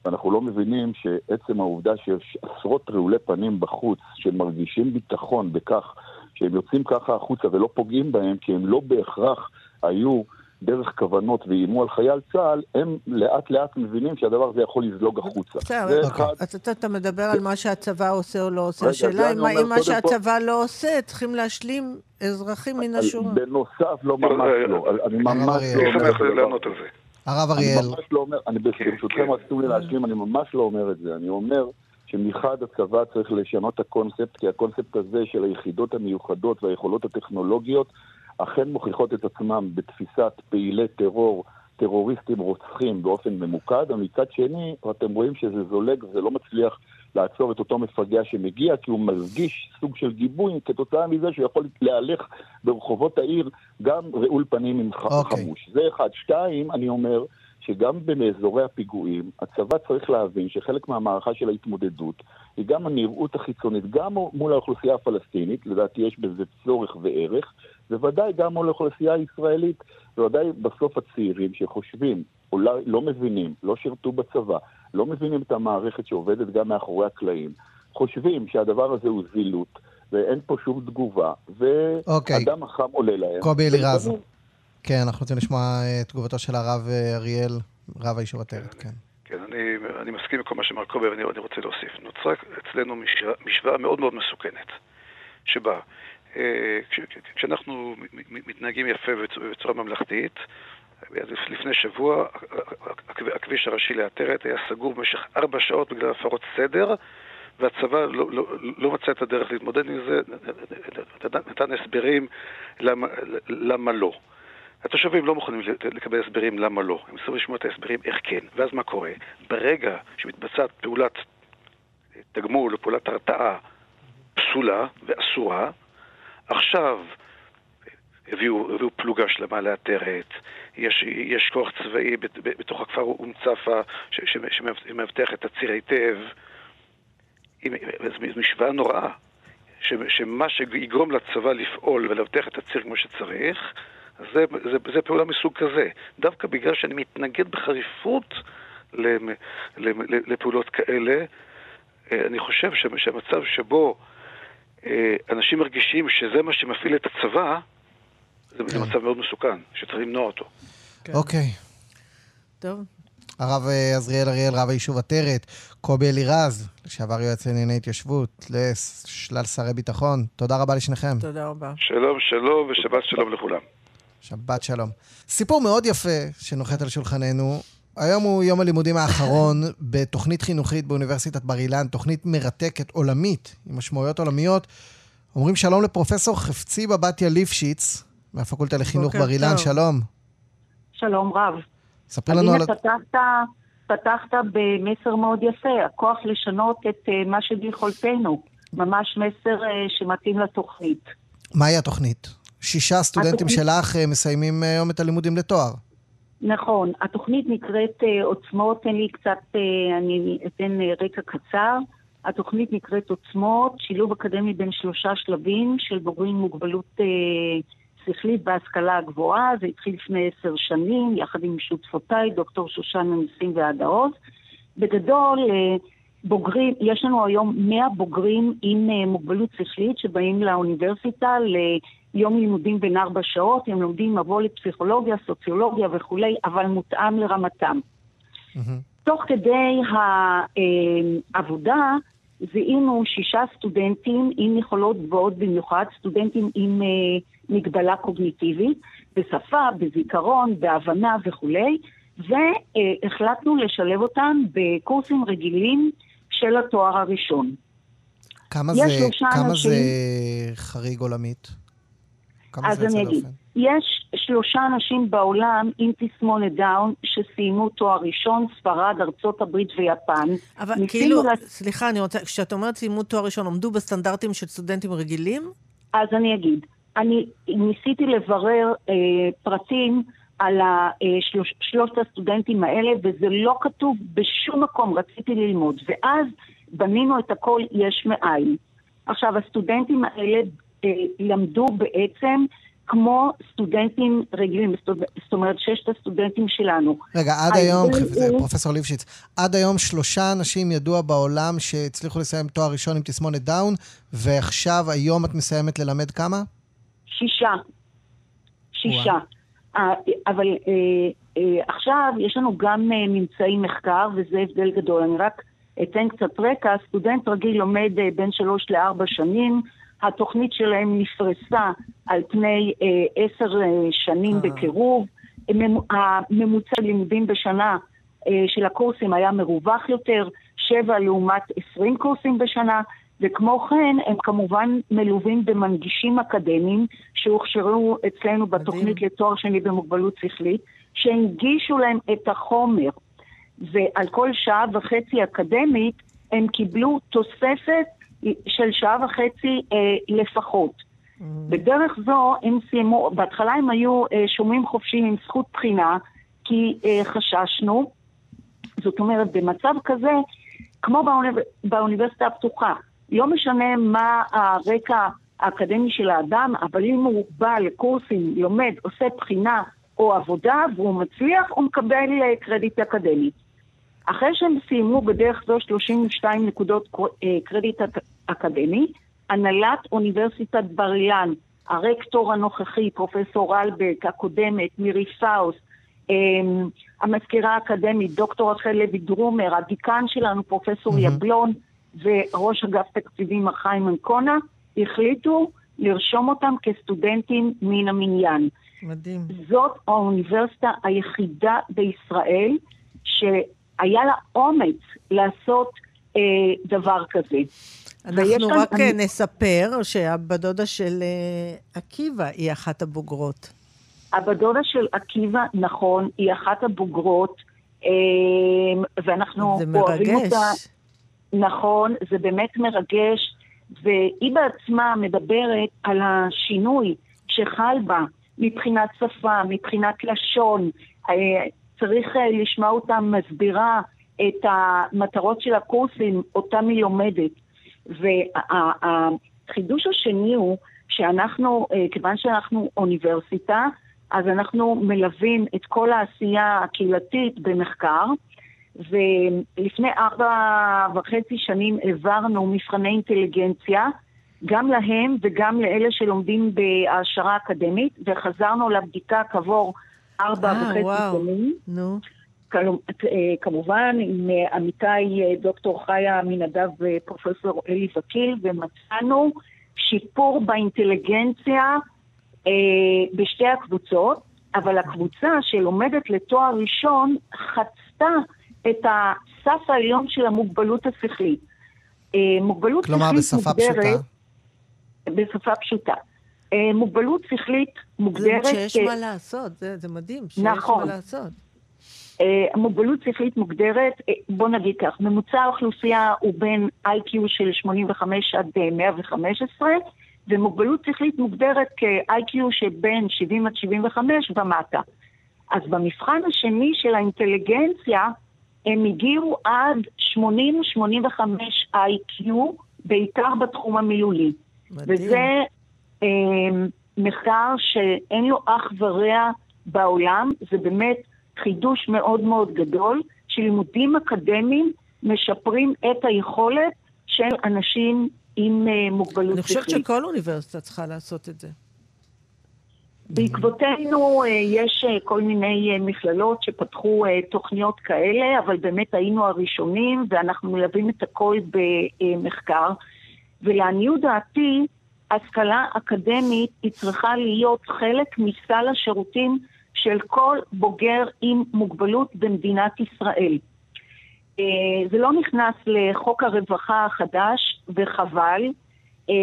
S7: ואנחנו לא מבינים שעצם העובדה שיש עשרות רעולי פנים בחוץ, שמרגישים ביטחון בכך שהם יוצאים ככה החוצה ולא פוגעים בהם, כי הם לא בהכרח היו דרך כוונות ואיימו על חייל צה"ל, הם לאט לאט מבינים שהדבר הזה יכול לזלוג החוצה.
S1: בסדר. אז אתה, אתה מדבר על מה שהצבא עושה או לא עושה. השאלה אם מה- שהצבא לא עושה, צריכים להשלים אזרחים מן השורה.
S7: בנוסף, לא ממש
S8: אה,
S7: לא. אני ממש
S2: הרב
S7: לא.
S8: אני
S7: אומר
S8: שמח לענות על זה.
S2: הרב
S7: אני
S2: אריאל,
S7: ממש לא אומר, אני ברשותכם
S8: כן.
S7: רצו לי להשלים, אני ממש לא אומר את זה. אני אומר שמחד הצבא צריך לשנות את הקונספט, כי הקונספט הזה של היחידות המיוחדות והיכולות הטכנולוגיות אכן מוכיחות את עצמם בתפיסת פעילי טרור, טרוריסטים רוצחים באופן ממוקד, ומצד שני, אתם רואים שזה זולג וזה לא מצליח לעצור את אותו מפגע שמגיע, כי הוא מרגיש סוג של גיבוי כתוצאה מזה שהוא יכול להלך ברחובות העיר גם רעול פנים עם ח-
S2: אוקיי.
S7: חמוש. זה אחד. שתיים, אני אומר, שגם באזורי הפיגועים, הצבא צריך להבין שחלק מהמערכה של ההתמודדות היא גם הנראות החיצונית, גם מול האוכלוסייה הפלסטינית, לדעתי יש בזה צורך וערך, בוודאי גם מול האוכלוסייה הישראלית, בוודאי בסוף הצעירים שחושבים, אולי לא מבינים, לא שירתו בצבא, לא מבינים את המערכת שעובדת גם מאחורי הקלעים, חושבים שהדבר הזה הוא זילות, ואין פה שום תגובה,
S2: אוקיי.
S7: ואדם החם עולה להם.
S2: קובי אלירז. כן, אנחנו רוצים לשמוע אה, תגובתו של הרב אה, אריאל, רב היישוב עטרת, כן.
S8: כן, אני, אני מסכים עם כל מה שאמר קובי, ואני אני רוצה להוסיף. נוצרה אצלנו משוואה, משוואה מאוד מאוד מסוכנת, שבה אה, כש, כשאנחנו מתנהגים יפה בצ- בצורה ממלכתית, לפני שבוע הכ- הכביש הראשי לעטרת היה סגור במשך ארבע שעות בגלל הפרות סדר, והצבא לא, לא, לא מצא את הדרך להתמודד עם זה, נתן הסברים למה, למה לא. התושבים לא מוכנים לקבל הסברים למה לא, הם צריכים לשמוע את ההסברים איך כן, ואז מה קורה? ברגע שמתבצעת פעולת תגמול או פעולת הרתעה פסולה ואסורה, עכשיו הביאו, הביאו פלוגה שלמה לעטרת, יש, יש כוח צבאי בת- בתוך הכפר אום ש- שמאבטח את הציר היטב. זו משוואה נוראה, ש, שמה שיגרום לצבא לפעול ולאבטח את הציר כמו שצריך, זה, זה, זה פעולה מסוג כזה. דווקא בגלל שאני מתנגד בחריפות לפעולות כאלה, אה, אני חושב שהמצב שבו אה, אנשים מרגישים שזה מה שמפעיל את הצבא, זה, מצב מאוד מסוכן, שצריך למנוע אותו.
S2: אוקיי.
S1: טוב.
S2: הרב אה, עזריאל אריאל, רב היישוב עטרת, קובי אלירז, לשעבר יועץ לענייני התיישבות, לשלל שרי ביטחון, תודה רבה לשניכם.
S1: תודה רבה.
S8: שלום, שלום ושבת שלום לכולם.
S2: שבת שלום. סיפור מאוד יפה שנוחת על שולחננו. היום הוא יום הלימודים האחרון (laughs) בתוכנית חינוכית באוניברסיטת בר אילן, תוכנית מרתקת, עולמית, עם משמעויות עולמיות. אומרים שלום לפרופסור חפצי בבתיה ליפשיץ, מהפקולטה לחינוך בר אילן. שלום.
S9: שלום רב.
S2: ספרי לנו על...
S9: פתחת, פתחת במסר מאוד יפה, הכוח לשנות את אה, מה שביכולתנו. ממש מסר אה, שמתאים לתוכנית.
S2: מהי התוכנית? שישה סטודנטים
S9: התוכנית-
S2: שלך אה, מסיימים היום את הלימודים לתואר.
S9: נכון, התוכנית נקראת עוצמות, תן לי קצת, אני אתן רקע קצר. התוכנית נקראת עוצמות, שילוב אקדמי בין שלושה שלבים של בוגרים עם מוגבלות אה, שכלית בהשכלה הגבוהה. זה התחיל לפני עשר שנים, יחד עם שותפותיי, דוקטור שושנה ניסים עוז. בגדול, אה, בוגרים, יש לנו היום 100 בוגרים עם אה, מוגבלות שכלית שבאים לאוניברסיטה ליום לימודים בין ארבע שעות, הם לומדים מבוא לפסיכולוגיה, סוציולוגיה וכולי, אבל מותאם לרמתם.
S2: מהמם.
S9: תוך כדי העבודה זיהינו שישה סטודנטים עם יכולות גבוהות במיוחד, סטודנטים עם אה, מגבלה קוגניטיבית, בשפה, בזיכרון, בהבנה וכולי, והחלטנו לשלב אותם בקורסים רגילים של התואר הראשון.
S2: כמה זה, כמה
S9: אנשים-
S2: זה חריג עולמית? כמה
S9: אז
S2: זה
S9: אני אגיד? יש שלושה אנשים בעולם עם תסמונת דאון שסיימו תואר ראשון, ספרד, ארצות הברית ויפן.
S1: אבל כאילו,
S9: לה-
S1: סליחה, אני רוצה, כשאת אומרת סיימו תואר ראשון, עמדו בסטנדרטים של סטודנטים רגילים?
S9: אז אני אגיד, אני ניסיתי לברר אה, פרטים על אה, שלוש, שלושת הסטודנטים האלה, וזה לא כתוב בשום מקום, רציתי ללמוד. ואז בנינו את הכל יש מאין. עכשיו, הסטודנטים האלה אה, למדו בעצם כמו סטודנטים רגילים, זאת- אומרת, ששת הסטודנטים שלנו.
S2: רגע, עד היום,
S9: הוא-
S2: פרופסור ליפשיץ, עד היום שלושה אנשים ידוע בעולם שהצליחו לסיים תואר ראשון עם תסמונת דאון, ועכשיו, היום את מסיימת ללמד כמה?
S9: שישה. שישה. אבל אה, אה, עכשיו יש לנו גם אה, ממצאי מחקר, וזה הבדל גדול. אני רק אתן קצת רקע. סטודנט רגיל לומד בין שלוש לארבע שנים. התוכנית שלהם נפרסה על פני אה, עשר אה, שנים
S1: אה.
S9: בקירוב. הממ- הממוצע לימודים בשנה אה, של הקורסים היה מרווח יותר, שבע לעומת עשרים קורסים בשנה. וכמו כן, הם כמובן מלווים במנגישים אקדמיים שהוכשרו אצלנו בתוכנית לתואר שני במוגבלות שכלית, שהנגישו להם את החומר. ועל כל שעה וחצי אקדמית הם קיבלו תוספת של שעה וחצי אה, לפחות. בדרך זו הם סיימו, בהתחלה הם היו אה, שומעים חופשיים עם זכות בחינה, כי אה, חששנו, זאת אומרת, במצב כזה, כמו באוניב... באוניברסיטה הפתוחה, לא משנה מה הרקע האקדמי של האדם, אבל אם הוא בא לקורסים, לומד, עושה בחינה או עבודה, והוא מצליח, הוא מקבל אה, קרדיט אקדמי. אחרי שהם סיימו בדרך זו 32 נקודות אה, קרדיט אקדמי, הנהלת אוניברסיטת בר אילן, הרקטור הנוכחי, פרופסור אלבק, הקודמת, מירי פאוסט, אמ, המזכירה האקדמית, דוקטור רחל לוי דרומר, הדיקן שלנו, פרופסור
S2: מהמם.
S9: יבלון, וראש אגף תקציבים מר חיים אנקונה, החליטו לרשום אותם כסטודנטים מן המניין.
S1: מדהים.
S9: זאת האוניברסיטה היחידה בישראל שהיה לה אומץ לעשות אה, דבר כזה.
S1: אנחנו רק
S9: אני-
S1: אה, נספר שהבת דודה של אה, עקיבא היא אחת הבוגרות.
S9: הבת דודה של עקיבא, נכון, היא אחת הבוגרות, אה, ואנחנו
S1: זה
S9: אוהבים
S1: מרגש.
S9: אותה. נכון, זה באמת מרגש, והיא בעצמה מדברת על השינוי שחל בה מבחינת שפה, מבחינת לשון. אה, צריך לשמוע אותה מסבירה את המטרות של הקורסים, אותם היא לומדת. והחידוש השני הוא שאנחנו, אה, כיוון שאנחנו אוניברסיטה, אז אנחנו מלווים את כל העשייה הקהילתית במחקר, ולפני ארבע וחצי שנים העברנו מבחני אינטליגנציה, גם להם וגם לאלה שלומדים בהעשרה אקדמית, וחזרנו לבדיקה כעבור ארבע
S1: אה,
S9: וחצי. שנים.
S1: נו.
S9: כמובן עם אה, עמיתיי אה, דוקטור חיה עמינדב ופרופסור אלי וקיל, ומצאנו שיפור באינטליגנציה אה, בשתי הקבוצות, אבל הקבוצה שלומדת לתואר ראשון חצתה את הסף העליון של המוגבלות השכלית. אה, מוגבלות
S2: כלומר,
S9: שכלית
S2: בשפה
S9: מוגדרת...
S2: פשוטה.
S9: בשפה פשוטה. אה, מוגבלות שכלית
S1: זה
S9: מוגדרת...
S1: שיש מה לעשות, זה זה מדהים, שיש
S9: נכון.
S1: מה לעשות.
S9: אה, המוגבלות שכלית מוגדרת, אה, בוא נגיד כך, ממוצע האוכלוסייה הוא בין איי-קיו של 85 עד אה, 115, ומוגבלות שכלית מוגדרת כאיי-קיו שבין 70 עד 75 ומטה. אז במבחן השני של האינטליגנציה, הם הגיעו עד 80-85 איי-קיו, בעיקר בתחום המילולי.
S1: מדהים.
S9: וזה אה, מחקר שאין לו אח ורע בעולם, זה באמת חידוש מאוד מאוד גדול, שלימודים אקדמיים משפרים את היכולת של אנשים עם אה, מוגבלות
S1: אני חושבת
S9: שכלית.
S1: שכל אוניברסיטה צריכה לעשות את זה.
S9: בעקבותינו אה, יש אה, כל מיני מכללות שפתחו תוכניות כאלה, אבל באמת היינו הראשונים ואנחנו מלווים את הכל במחקר. ולעניות דעתי, השכלה אקדמית היא צריכה להיות חלק מסל השירותים של כל בוגר עם מוגבלות במדינת ישראל. אה, זה לא נכנס לחוק הרווחה החדש, וחבל, אה,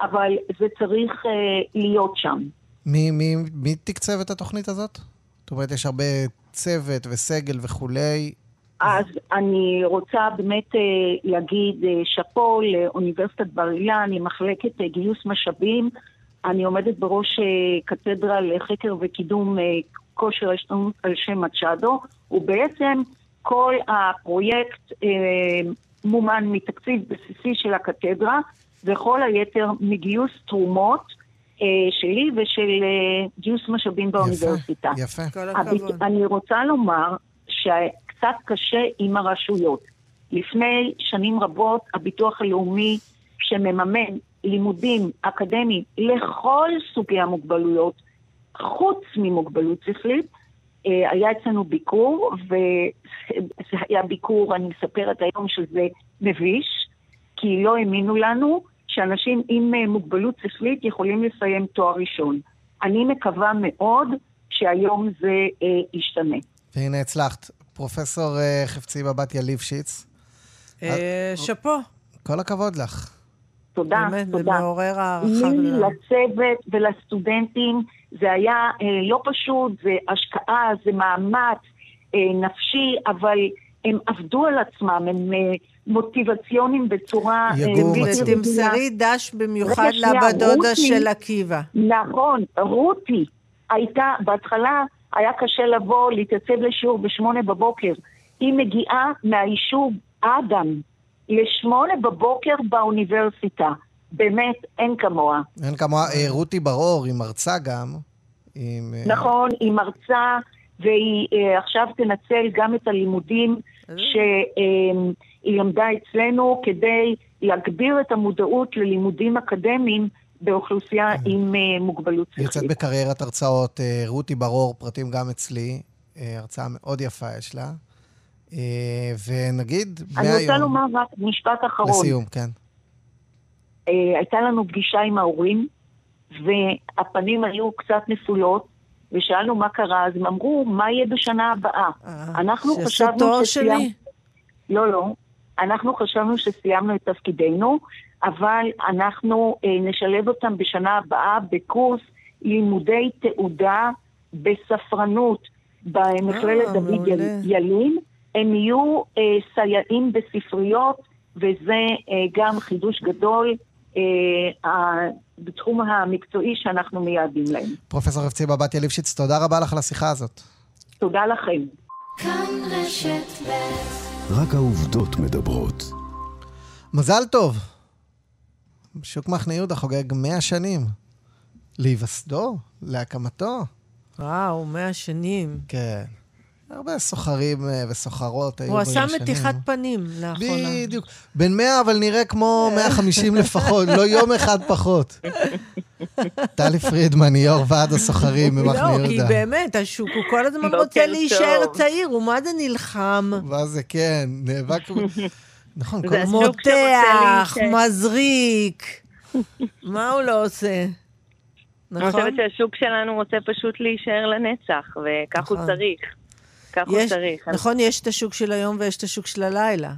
S9: אבל זה צריך אה, להיות שם.
S2: מי, מי, מי תקצב את התוכנית הזאת? זאת אומרת, יש הרבה צוות וסגל וכולי.
S9: אז אני רוצה באמת להגיד שאפו לאוניברסיטת בר אילן עם מחלקת אה, גיוס משאבים. אני עומדת בראש אה, קתדרה לחקר וקידום אה, כושר ההשתנות על שם מצ'אדו, ובעצם כל הפרויקט אה, מומן מתקציב בסיסי של הקתדרה, וכל היתר מגיוס תרומות אה, שלי ושל אה, גיוס משאבים באוניברסיטה.
S2: יפה.
S1: כל
S9: הביט-
S1: הכבוד.
S9: אני רוצה לומר שקצת קשה עם הרשויות. לפני שנים רבות הביטוח הלאומי, שמממן לימודים אקדמיים לכל סוגי המוגבלויות, חוץ ממוגבלות שכלית, אה, היה אצלנו ביקור, וזה היה ביקור, אני מספרת היום שזה מביש, כי לא האמינו לנו שאנשים עם אה, מוגבלות שכלית יכולים לסיים תואר ראשון. אני מקווה מאוד שהיום זה אה, ישתנה.
S2: והנה הצלחת. פרופסור אה, חפציבה בתיה ליפשיץ,
S1: אה, שאפו,
S2: כל הכבוד לך.
S9: תודה,
S1: באמת, זה
S9: תודה.
S1: מעורר הערכה
S9: לי. לצוות ולסטודנטים, זה היה אה, לא פשוט, זה השקעה, זה מאמץ אה, נפשי, אבל הם עבדו על עצמם, הם אה, מוטיבציונים בצורה אה,
S2: יגור
S9: בלתי
S2: מצוי.
S9: רגילה.
S1: תמסרי דש במיוחד לבת דודה. של עקיבא.
S9: נכון, רותי הייתה, בהתחלה היה קשה לבוא, להתייצב לשיעור בשמונה בבוקר. היא מגיעה מהיישוב אדם לשמונה בבוקר באוניברסיטה. באמת, אין כמוה.
S2: אין כמוה, אה, רותי בר-אור, היא מרצה גם. עם, אה,
S9: נכון, היא מרצה, והיא אה, עכשיו תנצל גם את הלימודים שהיא למדה אצלנו כדי להגביר את המודעות ללימודים אקדמיים באוכלוסייה עם מוגבלות
S2: היא יוצאת
S9: שכלית.
S2: בקריירת הרצאות. רותי בר-אור, פרטים גם אצלי. אה, הרצאה מאוד יפה יש לה. אה, ונגיד,
S9: אני
S2: מהיום...
S9: רוצה לומר רק משפט אחרון.
S2: לסיום, כן.
S9: אה, הייתה לנו פגישה עם ההורים, והפנים היו קצת נפולות, ושאלנו מה קרה, אז הם אמרו, מה יהיה בשנה הבאה?
S1: אה,
S9: אנחנו חשבנו שסיימנו-. לא, לא. אנחנו חשבנו שסיימנו את תפקידנו, אבל אנחנו אה, נשלב אותם בשנה הבאה בקורס לימודי תעודה בספרנות במכללת דוד
S1: מעולה.
S9: ילין. הם יהיו אה, סייעים בספריות, וזה אה, גם חידוש גדול אה, בתחום המקצועי שאנחנו מייעדים להם.
S2: פרופסור חפציבה בתיה ליפשיץ, תודה רבה לך על השיחה הזאת.
S9: תודה לכם.
S10: כאן רשת ב'
S6: רק העובדות מדברות.
S2: מזל טוב. שוק מחנה יהודה חוגג 100 שנים. להיווסדו, להקמתו.
S1: וואו, מאה שנים.
S2: כן. הרבה סוחרים אה, וסוחרות היו
S1: הוא עשה. מתיחת פנים לאחרונה.
S2: בדיוק. בן 100, אבל נראה כמו 150 לפחות, לא יום אחד פחות. טלי פרידמן היא יו"ר ועד הסוחרים במחנה
S1: לא, כי
S2: יהודה.
S1: באמת, השוק, הוא כל הזמן רוצה להישאר. צעיר, הוא מה זה נלחם?
S2: מה זה, כן, נאבק... נכון, כל הזמן.
S1: מותח. מזריק. מה הוא לא עושה?
S11: אני
S1: נכון?
S11: חושבת שהשוק שלנו רוצה פשוט להישאר לנצח, וכך הוא
S1: נכון.
S11: צריך. כך הוא
S1: יש,
S11: צריך.
S1: נכון, יש את השוק של היום ויש את השוק של הלילה.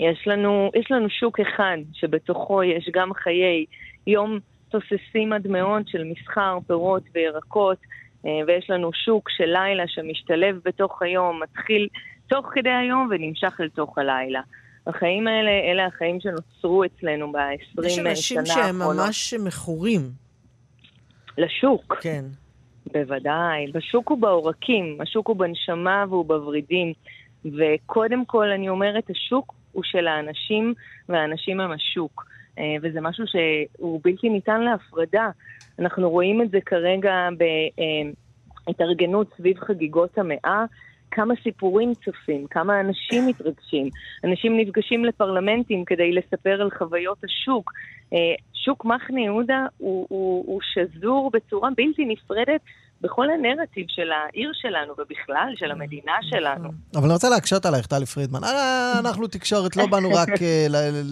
S11: יש לנו, יש לנו שוק אחד שבתוכו יש גם חיי יום תוססים עד מאוד של מסחר, פירות וירקות, אה, ויש לנו שוק של לילה שמשתלב בתוך היום, מתחיל תוך כדי היום ונמשך אל תוך הלילה. החיים האלה, אלה החיים שנוצרו אצלנו ב-20
S1: יש
S11: שנה
S1: אנשים
S11: האחרונות.
S1: שהם ממש מכורים.
S11: לשוק.
S1: כן.
S11: בוודאי. בשוק הוא בעורקים, השוק הוא בנשמה והוא בוורידים. וקודם כל, אני אומרת, השוק הוא של האנשים, והאנשים הם השוק. אה, וזה משהו שהוא בלתי ניתן להפרדה. אנחנו רואים את זה כרגע בהתארגנות סביב חגיגות המאה. כמה סיפורים צפים, כמה אנשים מתרגשים. אנשים נפגשים לפרלמנטים כדי לספר על חוויות השוק. שוק מחנה יהודה הוא, הוא, הוא שזור בצורה בלתי נפרדת בכל הנרטיב של העיר שלנו ובכלל של המדינה שלנו.
S2: אבל אני רוצה להקשות עלייך, טלי פרידמן. אה, אנחנו תקשורת, לא באנו רק אה,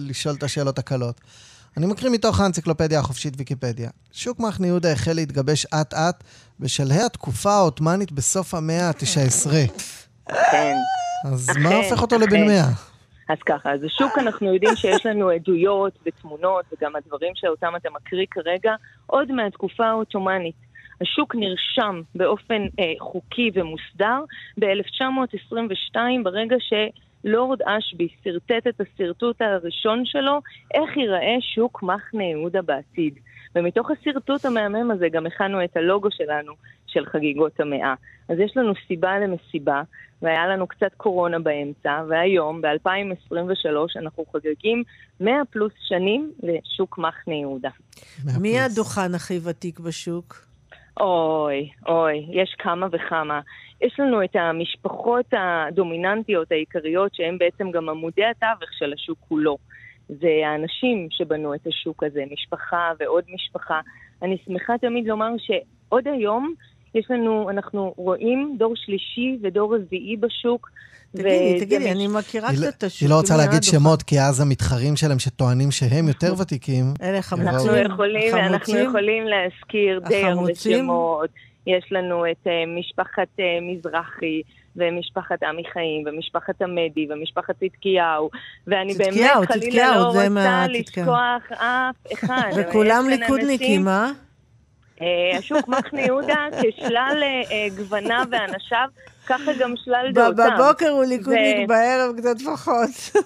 S2: לשאול את השאלות הקלות. אני מקריא מתוך האנציקלופדיה החופשית ויקיפדיה. שוק מחנה יהודה החל להתגבש אט-אט בשלהי התקופה העות'מאנית בסוף המאה ה-19.
S11: כן.
S2: אז מה הופך אותו לבן
S11: אכן.
S2: 100?
S11: אז ככה, אז השוק אנחנו יודעים שיש לנו עדויות ותמונות וגם הדברים שאותם אתה מקריא כרגע עוד מהתקופה העות'מאנית. השוק נרשם באופן אה, חוקי ומוסדר ב-1922 ברגע שלורד אשבי שרטט את השרטוט הראשון שלו איך ייראה שוק מחנה יהודה בעתיד. ומתוך השרטוט המהמם הזה גם הכנו את הלוגו שלנו של חגיגות המאה. אז יש לנו סיבה למסיבה, והיה לנו קצת קורונה באמצע, והיום, ב-2023, אנחנו חוגגים 100 פלוס שנים לשוק מחנה יהודה.
S1: מי הדוכן הכי ותיק בשוק?
S11: אוי, אוי, יש כמה וכמה. יש לנו את המשפחות הדומיננטיות העיקריות, שהן בעצם גם עמודי התווך של השוק כולו. זה האנשים שבנו את השוק הזה, משפחה ועוד משפחה. אני שמחה תמיד לומר שעוד היום יש לנו, אנחנו רואים דור שלישי ודור רביעי בשוק.
S1: תגידי, תגידי,
S11: מש-
S1: אני מכירה
S2: לא-
S1: קצת את השוק.
S2: היא לא רוצה להגיד? שמות, כי אז המתחרים שלהם שטוענים שהם יותר ותיקים.
S1: אלה חמוצים.
S11: אנחנו יכולים, אנחנו? יכולים להזכיר די הרבה? שמות. יש לנו את uh, משפחת uh, מזרחי, ומשפחת עמי חיים, ומשפחת עמדי, ומשפחת צדקיהו, ואני
S1: צדקיהו,
S11: באמת חלילה
S1: צדקיהו,
S11: לא
S1: זה
S11: רוצה
S1: מהצדקיהו.
S11: לשכוח אף אחד. (laughs)
S1: וכולם ליכודניקים, אה?
S11: אה, השוק מחנה יהודה כשלל אה, אה, גווניו ואנשיו, ככה גם שלל דעותיו.
S1: בבוקר הוא ליכודניק,
S11: ו-
S1: בערב קצת פחות.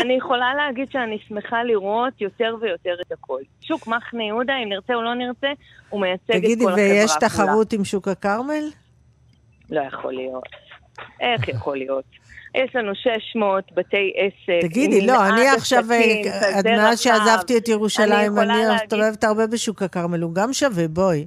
S11: אני יכולה להגיד שאני שמחה לראות יותר ויותר את הכל. שוק מחנה יהודה, אם נרצה או לא נרצה, הוא מייצג את כל
S1: תגידי,
S11: החברה
S1: ויש
S11: כולה.
S1: תחרות עם שוק הכרמל?
S11: לא יכול להיות. איך יכול להיות? יש לנו 600 בתי עסק.
S1: תגידי, לא, אני עכשיו, אה, עד מאז
S11: רחב.
S1: שעזבתי את ירושלים, אני מסתובבת הרבה בשוק הכרמל, הוא גם שווה, בואי.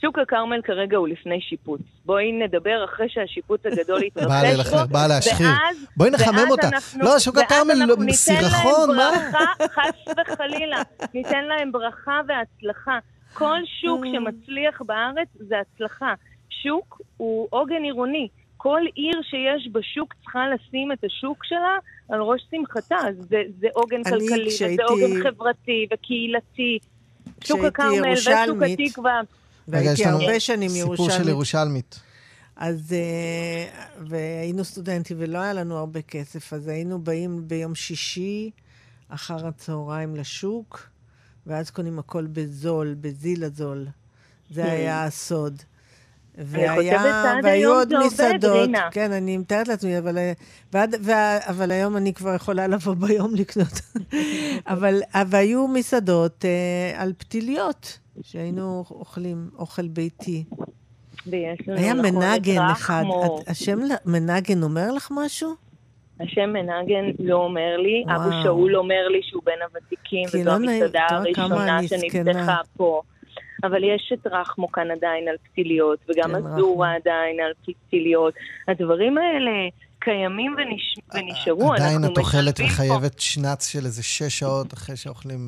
S11: שוק הכרמל כרגע הוא לפני שיפוץ. בואי נדבר אחרי שהשיפוץ הגדול (laughs) יתרחש
S2: באה ללכלך, באה להשחיר.
S11: ואז-
S2: בואי נחמם
S11: ואז
S2: אותה.
S11: אנחנו-
S2: לא, שוק
S11: ואז
S2: הכרמל
S11: אנחנו
S2: לא-
S11: ניתן
S2: סירחון,
S11: להם
S2: מה?
S11: ברכה, חס וחלילה, ניתן להם ברכה והצלחה. כל שוק שמצליח בארץ זה הצלחה. שוק הוא עוגן עירוני. כל עיר שיש בשוק צריכה לשים את השוק שלה על ראש שמחתה. זה, זה עוגן
S1: אני,
S11: כלכלי,
S1: כשהייתי-
S11: וזה עוגן חברתי וקהילתי. שוק הכרמל ושוק
S1: ירושלמית,
S11: התקווה.
S2: רגע, יש
S1: והייתי
S2: לנו
S1: הרבה שנים
S2: סיפור של
S1: ירושלמית.
S2: ירושלמית.
S1: אז, אה, והיינו סטודנטים ולא היה לנו הרבה כסף, אז היינו באים ביום שישי אחר הצהריים לשוק, ואז קונים הכל בזול, בזיל הזול. זה היה הסוד.
S11: שעד
S1: והיו עוד מסעדות,
S11: רינה.
S1: כן, אני מתארת לעצמי, אבל, ועד, וה, אבל היום אני כבר יכולה (laughs) לבוא ביום לקנות. (laughs) אבל, והיו מסעדות אה, על פתיליות, שהיינו אוכלים אוכל ביתי. היה מנגן אחד.
S11: רחמו.
S1: את- השם מנגן אומר לך משהו?
S11: השם מנגן לא אומר לי,
S1: וואו.
S11: אבו שאול אומר לי שהוא בין הוותיקים, וזו
S1: לא
S11: המסעדה הראשונה שנפתחה. פה. אבל יש את רחמו כאן עדיין על פתיליות, וגם
S1: כן,
S11: אזורה. עדיין על פתיליות. הדברים האלה קיימים ונש... ונשארו,
S2: עדיין
S11: אנחנו
S2: את אוכלת. וחייבת שנץ של איזה שש שעות אחרי שאוכלים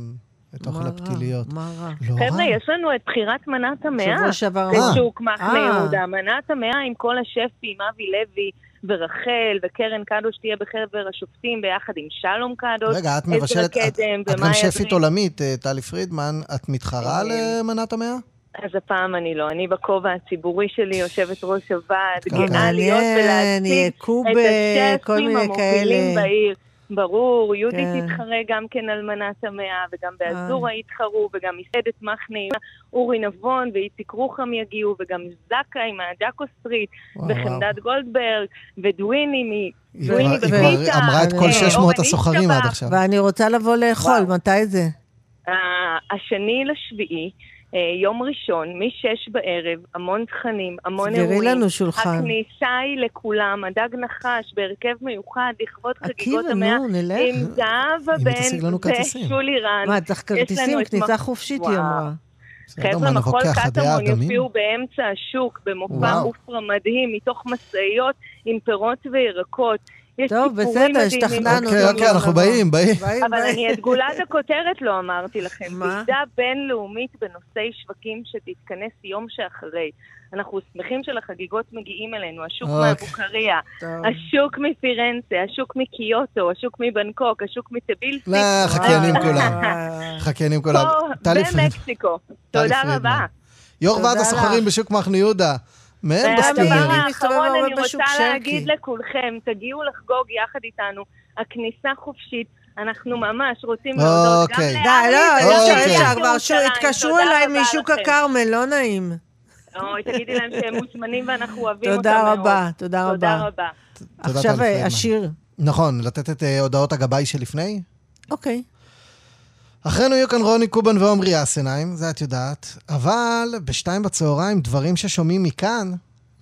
S2: את אוכל? הפתיליות.
S1: מה רע?
S2: לא
S11: חבר'ה,
S2: רע.
S11: יש לנו את בחירת מנת המאה.
S1: שבוע שעבר אמרת.
S11: בשוק מחנה
S1: אה.
S11: יהודה. מנת המאה עם כל השפים, אבי לוי ורחל, וקרן קדוש תהיה בחבר השופטים ביחד עם שלום קדוש.
S2: רגע, את מבשלת, את את גם שפית. עולמית, אה, טלי פרידמן, את מתחרה
S11: אה,
S2: למנת המאה?
S11: אז הפעם אני לא. אני בכובע הציבורי שלי, יושבת ראש הוועד, גאה להיות ולהציג את השפים המובילים. בעיר. ברור, יהודית
S1: כן.
S11: תתחרה גם כן על מנת המאה, וגם
S1: אה.
S11: באזורה יתחרו, וגם מסעדת מחנה, אורי נבון ואיציק רוחם יגיעו, וגם זקה עם הג'אקו סטריט. וחמדת גולדברג, ודוויני מ... דוויני בפיתה,
S2: אמרה את כל
S11: אה,
S2: 600
S11: אורן
S2: הסוחרים עד. עכשיו.
S1: ואני רוצה לבוא לאכול,
S11: וואו.
S1: מתי זה?
S11: אה, השני לשביעי, אה, יום ראשון, משש בערב, המון תכנים, המון
S1: סגרי
S11: אירועים.
S1: לנו שולחן.
S11: הכניסה היא לכולם, הדג נחש בהרכב מיוחד לכבוד חגיגות
S1: עקיבא,
S11: המאה.
S1: נו, נלך.
S11: עם זהבה בן. ושולי רן.
S1: מה, צריך כרטיסים? כניסה חופשית. היא אמרה.
S11: חבר'ה, מחול קטמון? יופיעו באמצע השוק, במופע. אופרה מדהים, מתוך משאיות עם פירות וירקות. יש
S1: טוב, בסדר. השתכנענו.
S2: אוקיי, אוקיי, אנחנו
S1: נבוא.
S2: באים, באים.
S11: אבל
S1: באים.
S11: אני את גולת הכותרת לא אמרתי לכם.
S1: מה?
S11: ועידה בינלאומית בנושאי שווקים שתתכנס יום שאחרי. אנחנו שמחים שלחגיגות מגיעים אלינו, השוק
S2: אוקיי.
S11: מאבוקריה. השוק מפירנצה, השוק מקיוטו, השוק מבנקוק, השוק מטבילסי.
S2: לא, חקיינים
S1: אה,
S2: כולם. חקיינים כולם.
S11: פה. במקסיקו. תודה. רבה.
S2: יו"ר ועד הסוחרים. בשוק מחנה יהודה. מהם
S11: והדבר
S2: בסטיונרים.
S1: אני מסתובב
S11: האחרון, אני רוצה. להגיד לכולכם, תגיעו לחגוג יחד איתנו. הכניסה חופשית. אנחנו ממש רוצים להודות גם
S2: אוקיי.
S1: די,
S11: לארי
S1: לא,
S11: וגם
S1: אי אפשר. אי אפשר כבר. התקשרו
S11: תודה
S1: אליי
S11: רבה
S1: משוק. הכרמל, לא נעים.
S11: אוי, תגידי להם שהם מוזמנים ואנחנו אוהבים אותם
S1: תודה
S11: מאוד.
S1: רבה, תודה
S11: תודה
S1: רבה.
S11: רבה.
S2: תודה,
S1: עכשיו
S2: טלי פרידמן.
S1: אה, השיר.
S2: נכון, לתת את אה, הודעות הגבאי שלפני?
S1: אוקיי.
S2: אחרינו יהיו כאן רוני קובן ועומרי אסנהיים, זה את יודעת. אבל בשתיים בצהריים, דברים ששומעים מכאן,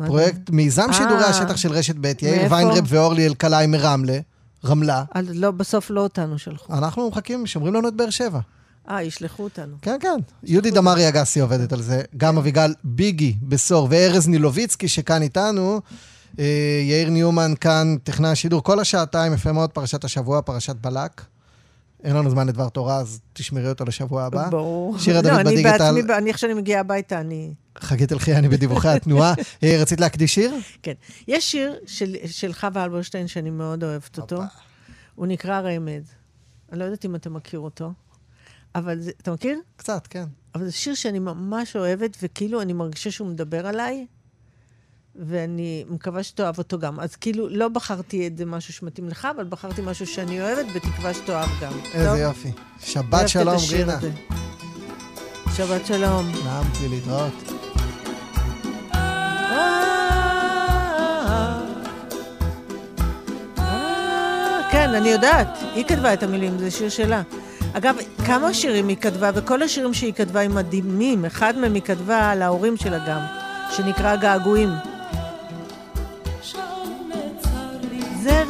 S2: פרויקט מיזם
S1: אה.
S2: שידורי השטח של רשת ב', יאיר? ויינרב ואורלי אלקלעי מרמלה, רמלה.
S1: לא, בסוף לא אותנו שלחו.
S2: אנחנו מחכים, שומרים לנו את באר שבע.
S1: אה, ישלחו אותנו.
S2: כן, כן. יהודי דמארי אגסי עובדת על זה. גם אביגל ביגי בסור וארז נילוביצקי שכאן איתנו. אה, יאיר ניומן כאן, טכנאי השידור, כל השעתיים, יפה מאוד, פרשת השבוע, פרשת בלק. אין לנו זמן לדבר תורה, אז תשמרי אותו לשבוע הבא.
S1: ברור.
S2: שירה
S1: לא,
S2: דוד
S1: אני
S2: בדיגיטל.
S1: בעצמי, אני, איך שאני מגיעה הביתה, אני...
S2: חגית אלחיאני בדיווחי התנועה. (laughs) אה, רצית להקדיש שיר?
S1: כן. יש שיר של, של חווה אלברשטיין שאני מאוד אוהבת אותו. הוא נקרא רמז. אני לא יודעת אם אתה מכיר אותו, אבל זה, אתה מכיר?
S2: קצת, כן.
S1: אבל זה שיר שאני ממש אוהבת, וכאילו אני מרגישה שהוא מדבר עליי, ואני מקווה שתאהב אותו גם. אז כאילו, לא בחרתי את זה משהו שמתאים לך, אבל בחרתי משהו שאני אוהבת, בתקווה שתאהב גם.
S2: איזה
S1: טוב?
S2: יופי. שבת שלום, רינה.
S1: שבת שלום.
S2: נעמתי להתראות.
S1: כן, אני יודעת. היא כתבה את המילים, זה שיר שלה. אגב, כמה שירים היא כתבה, וכל השירים שהיא כתבה הם מדהימים. אחד מהם היא כתבה על ההורים שלה גם, שנקרא געגועים. זה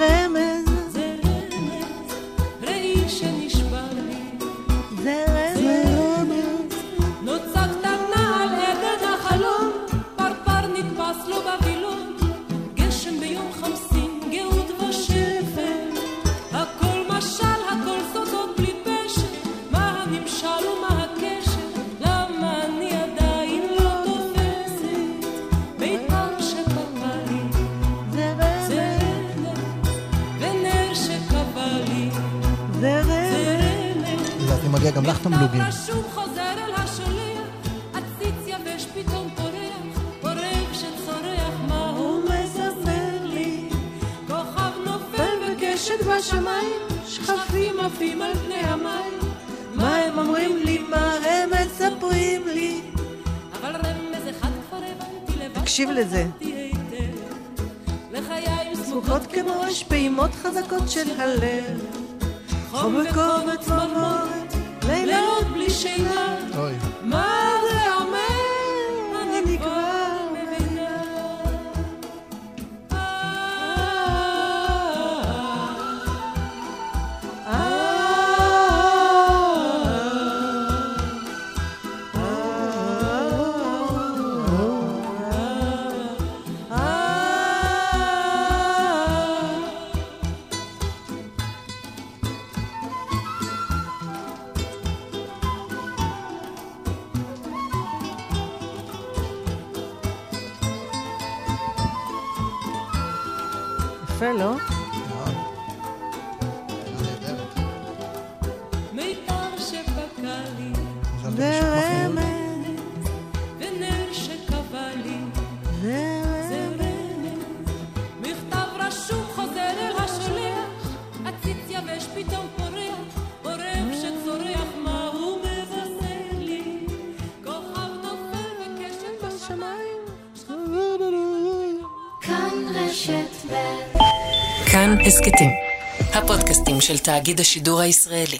S1: לזה.
S10: סמוכות
S1: כמו אש פעימות חזקות של הלב. חום וצמרמורת, לילות
S10: לילות בלי שינה.
S5: תאגיד השידור הישראלי.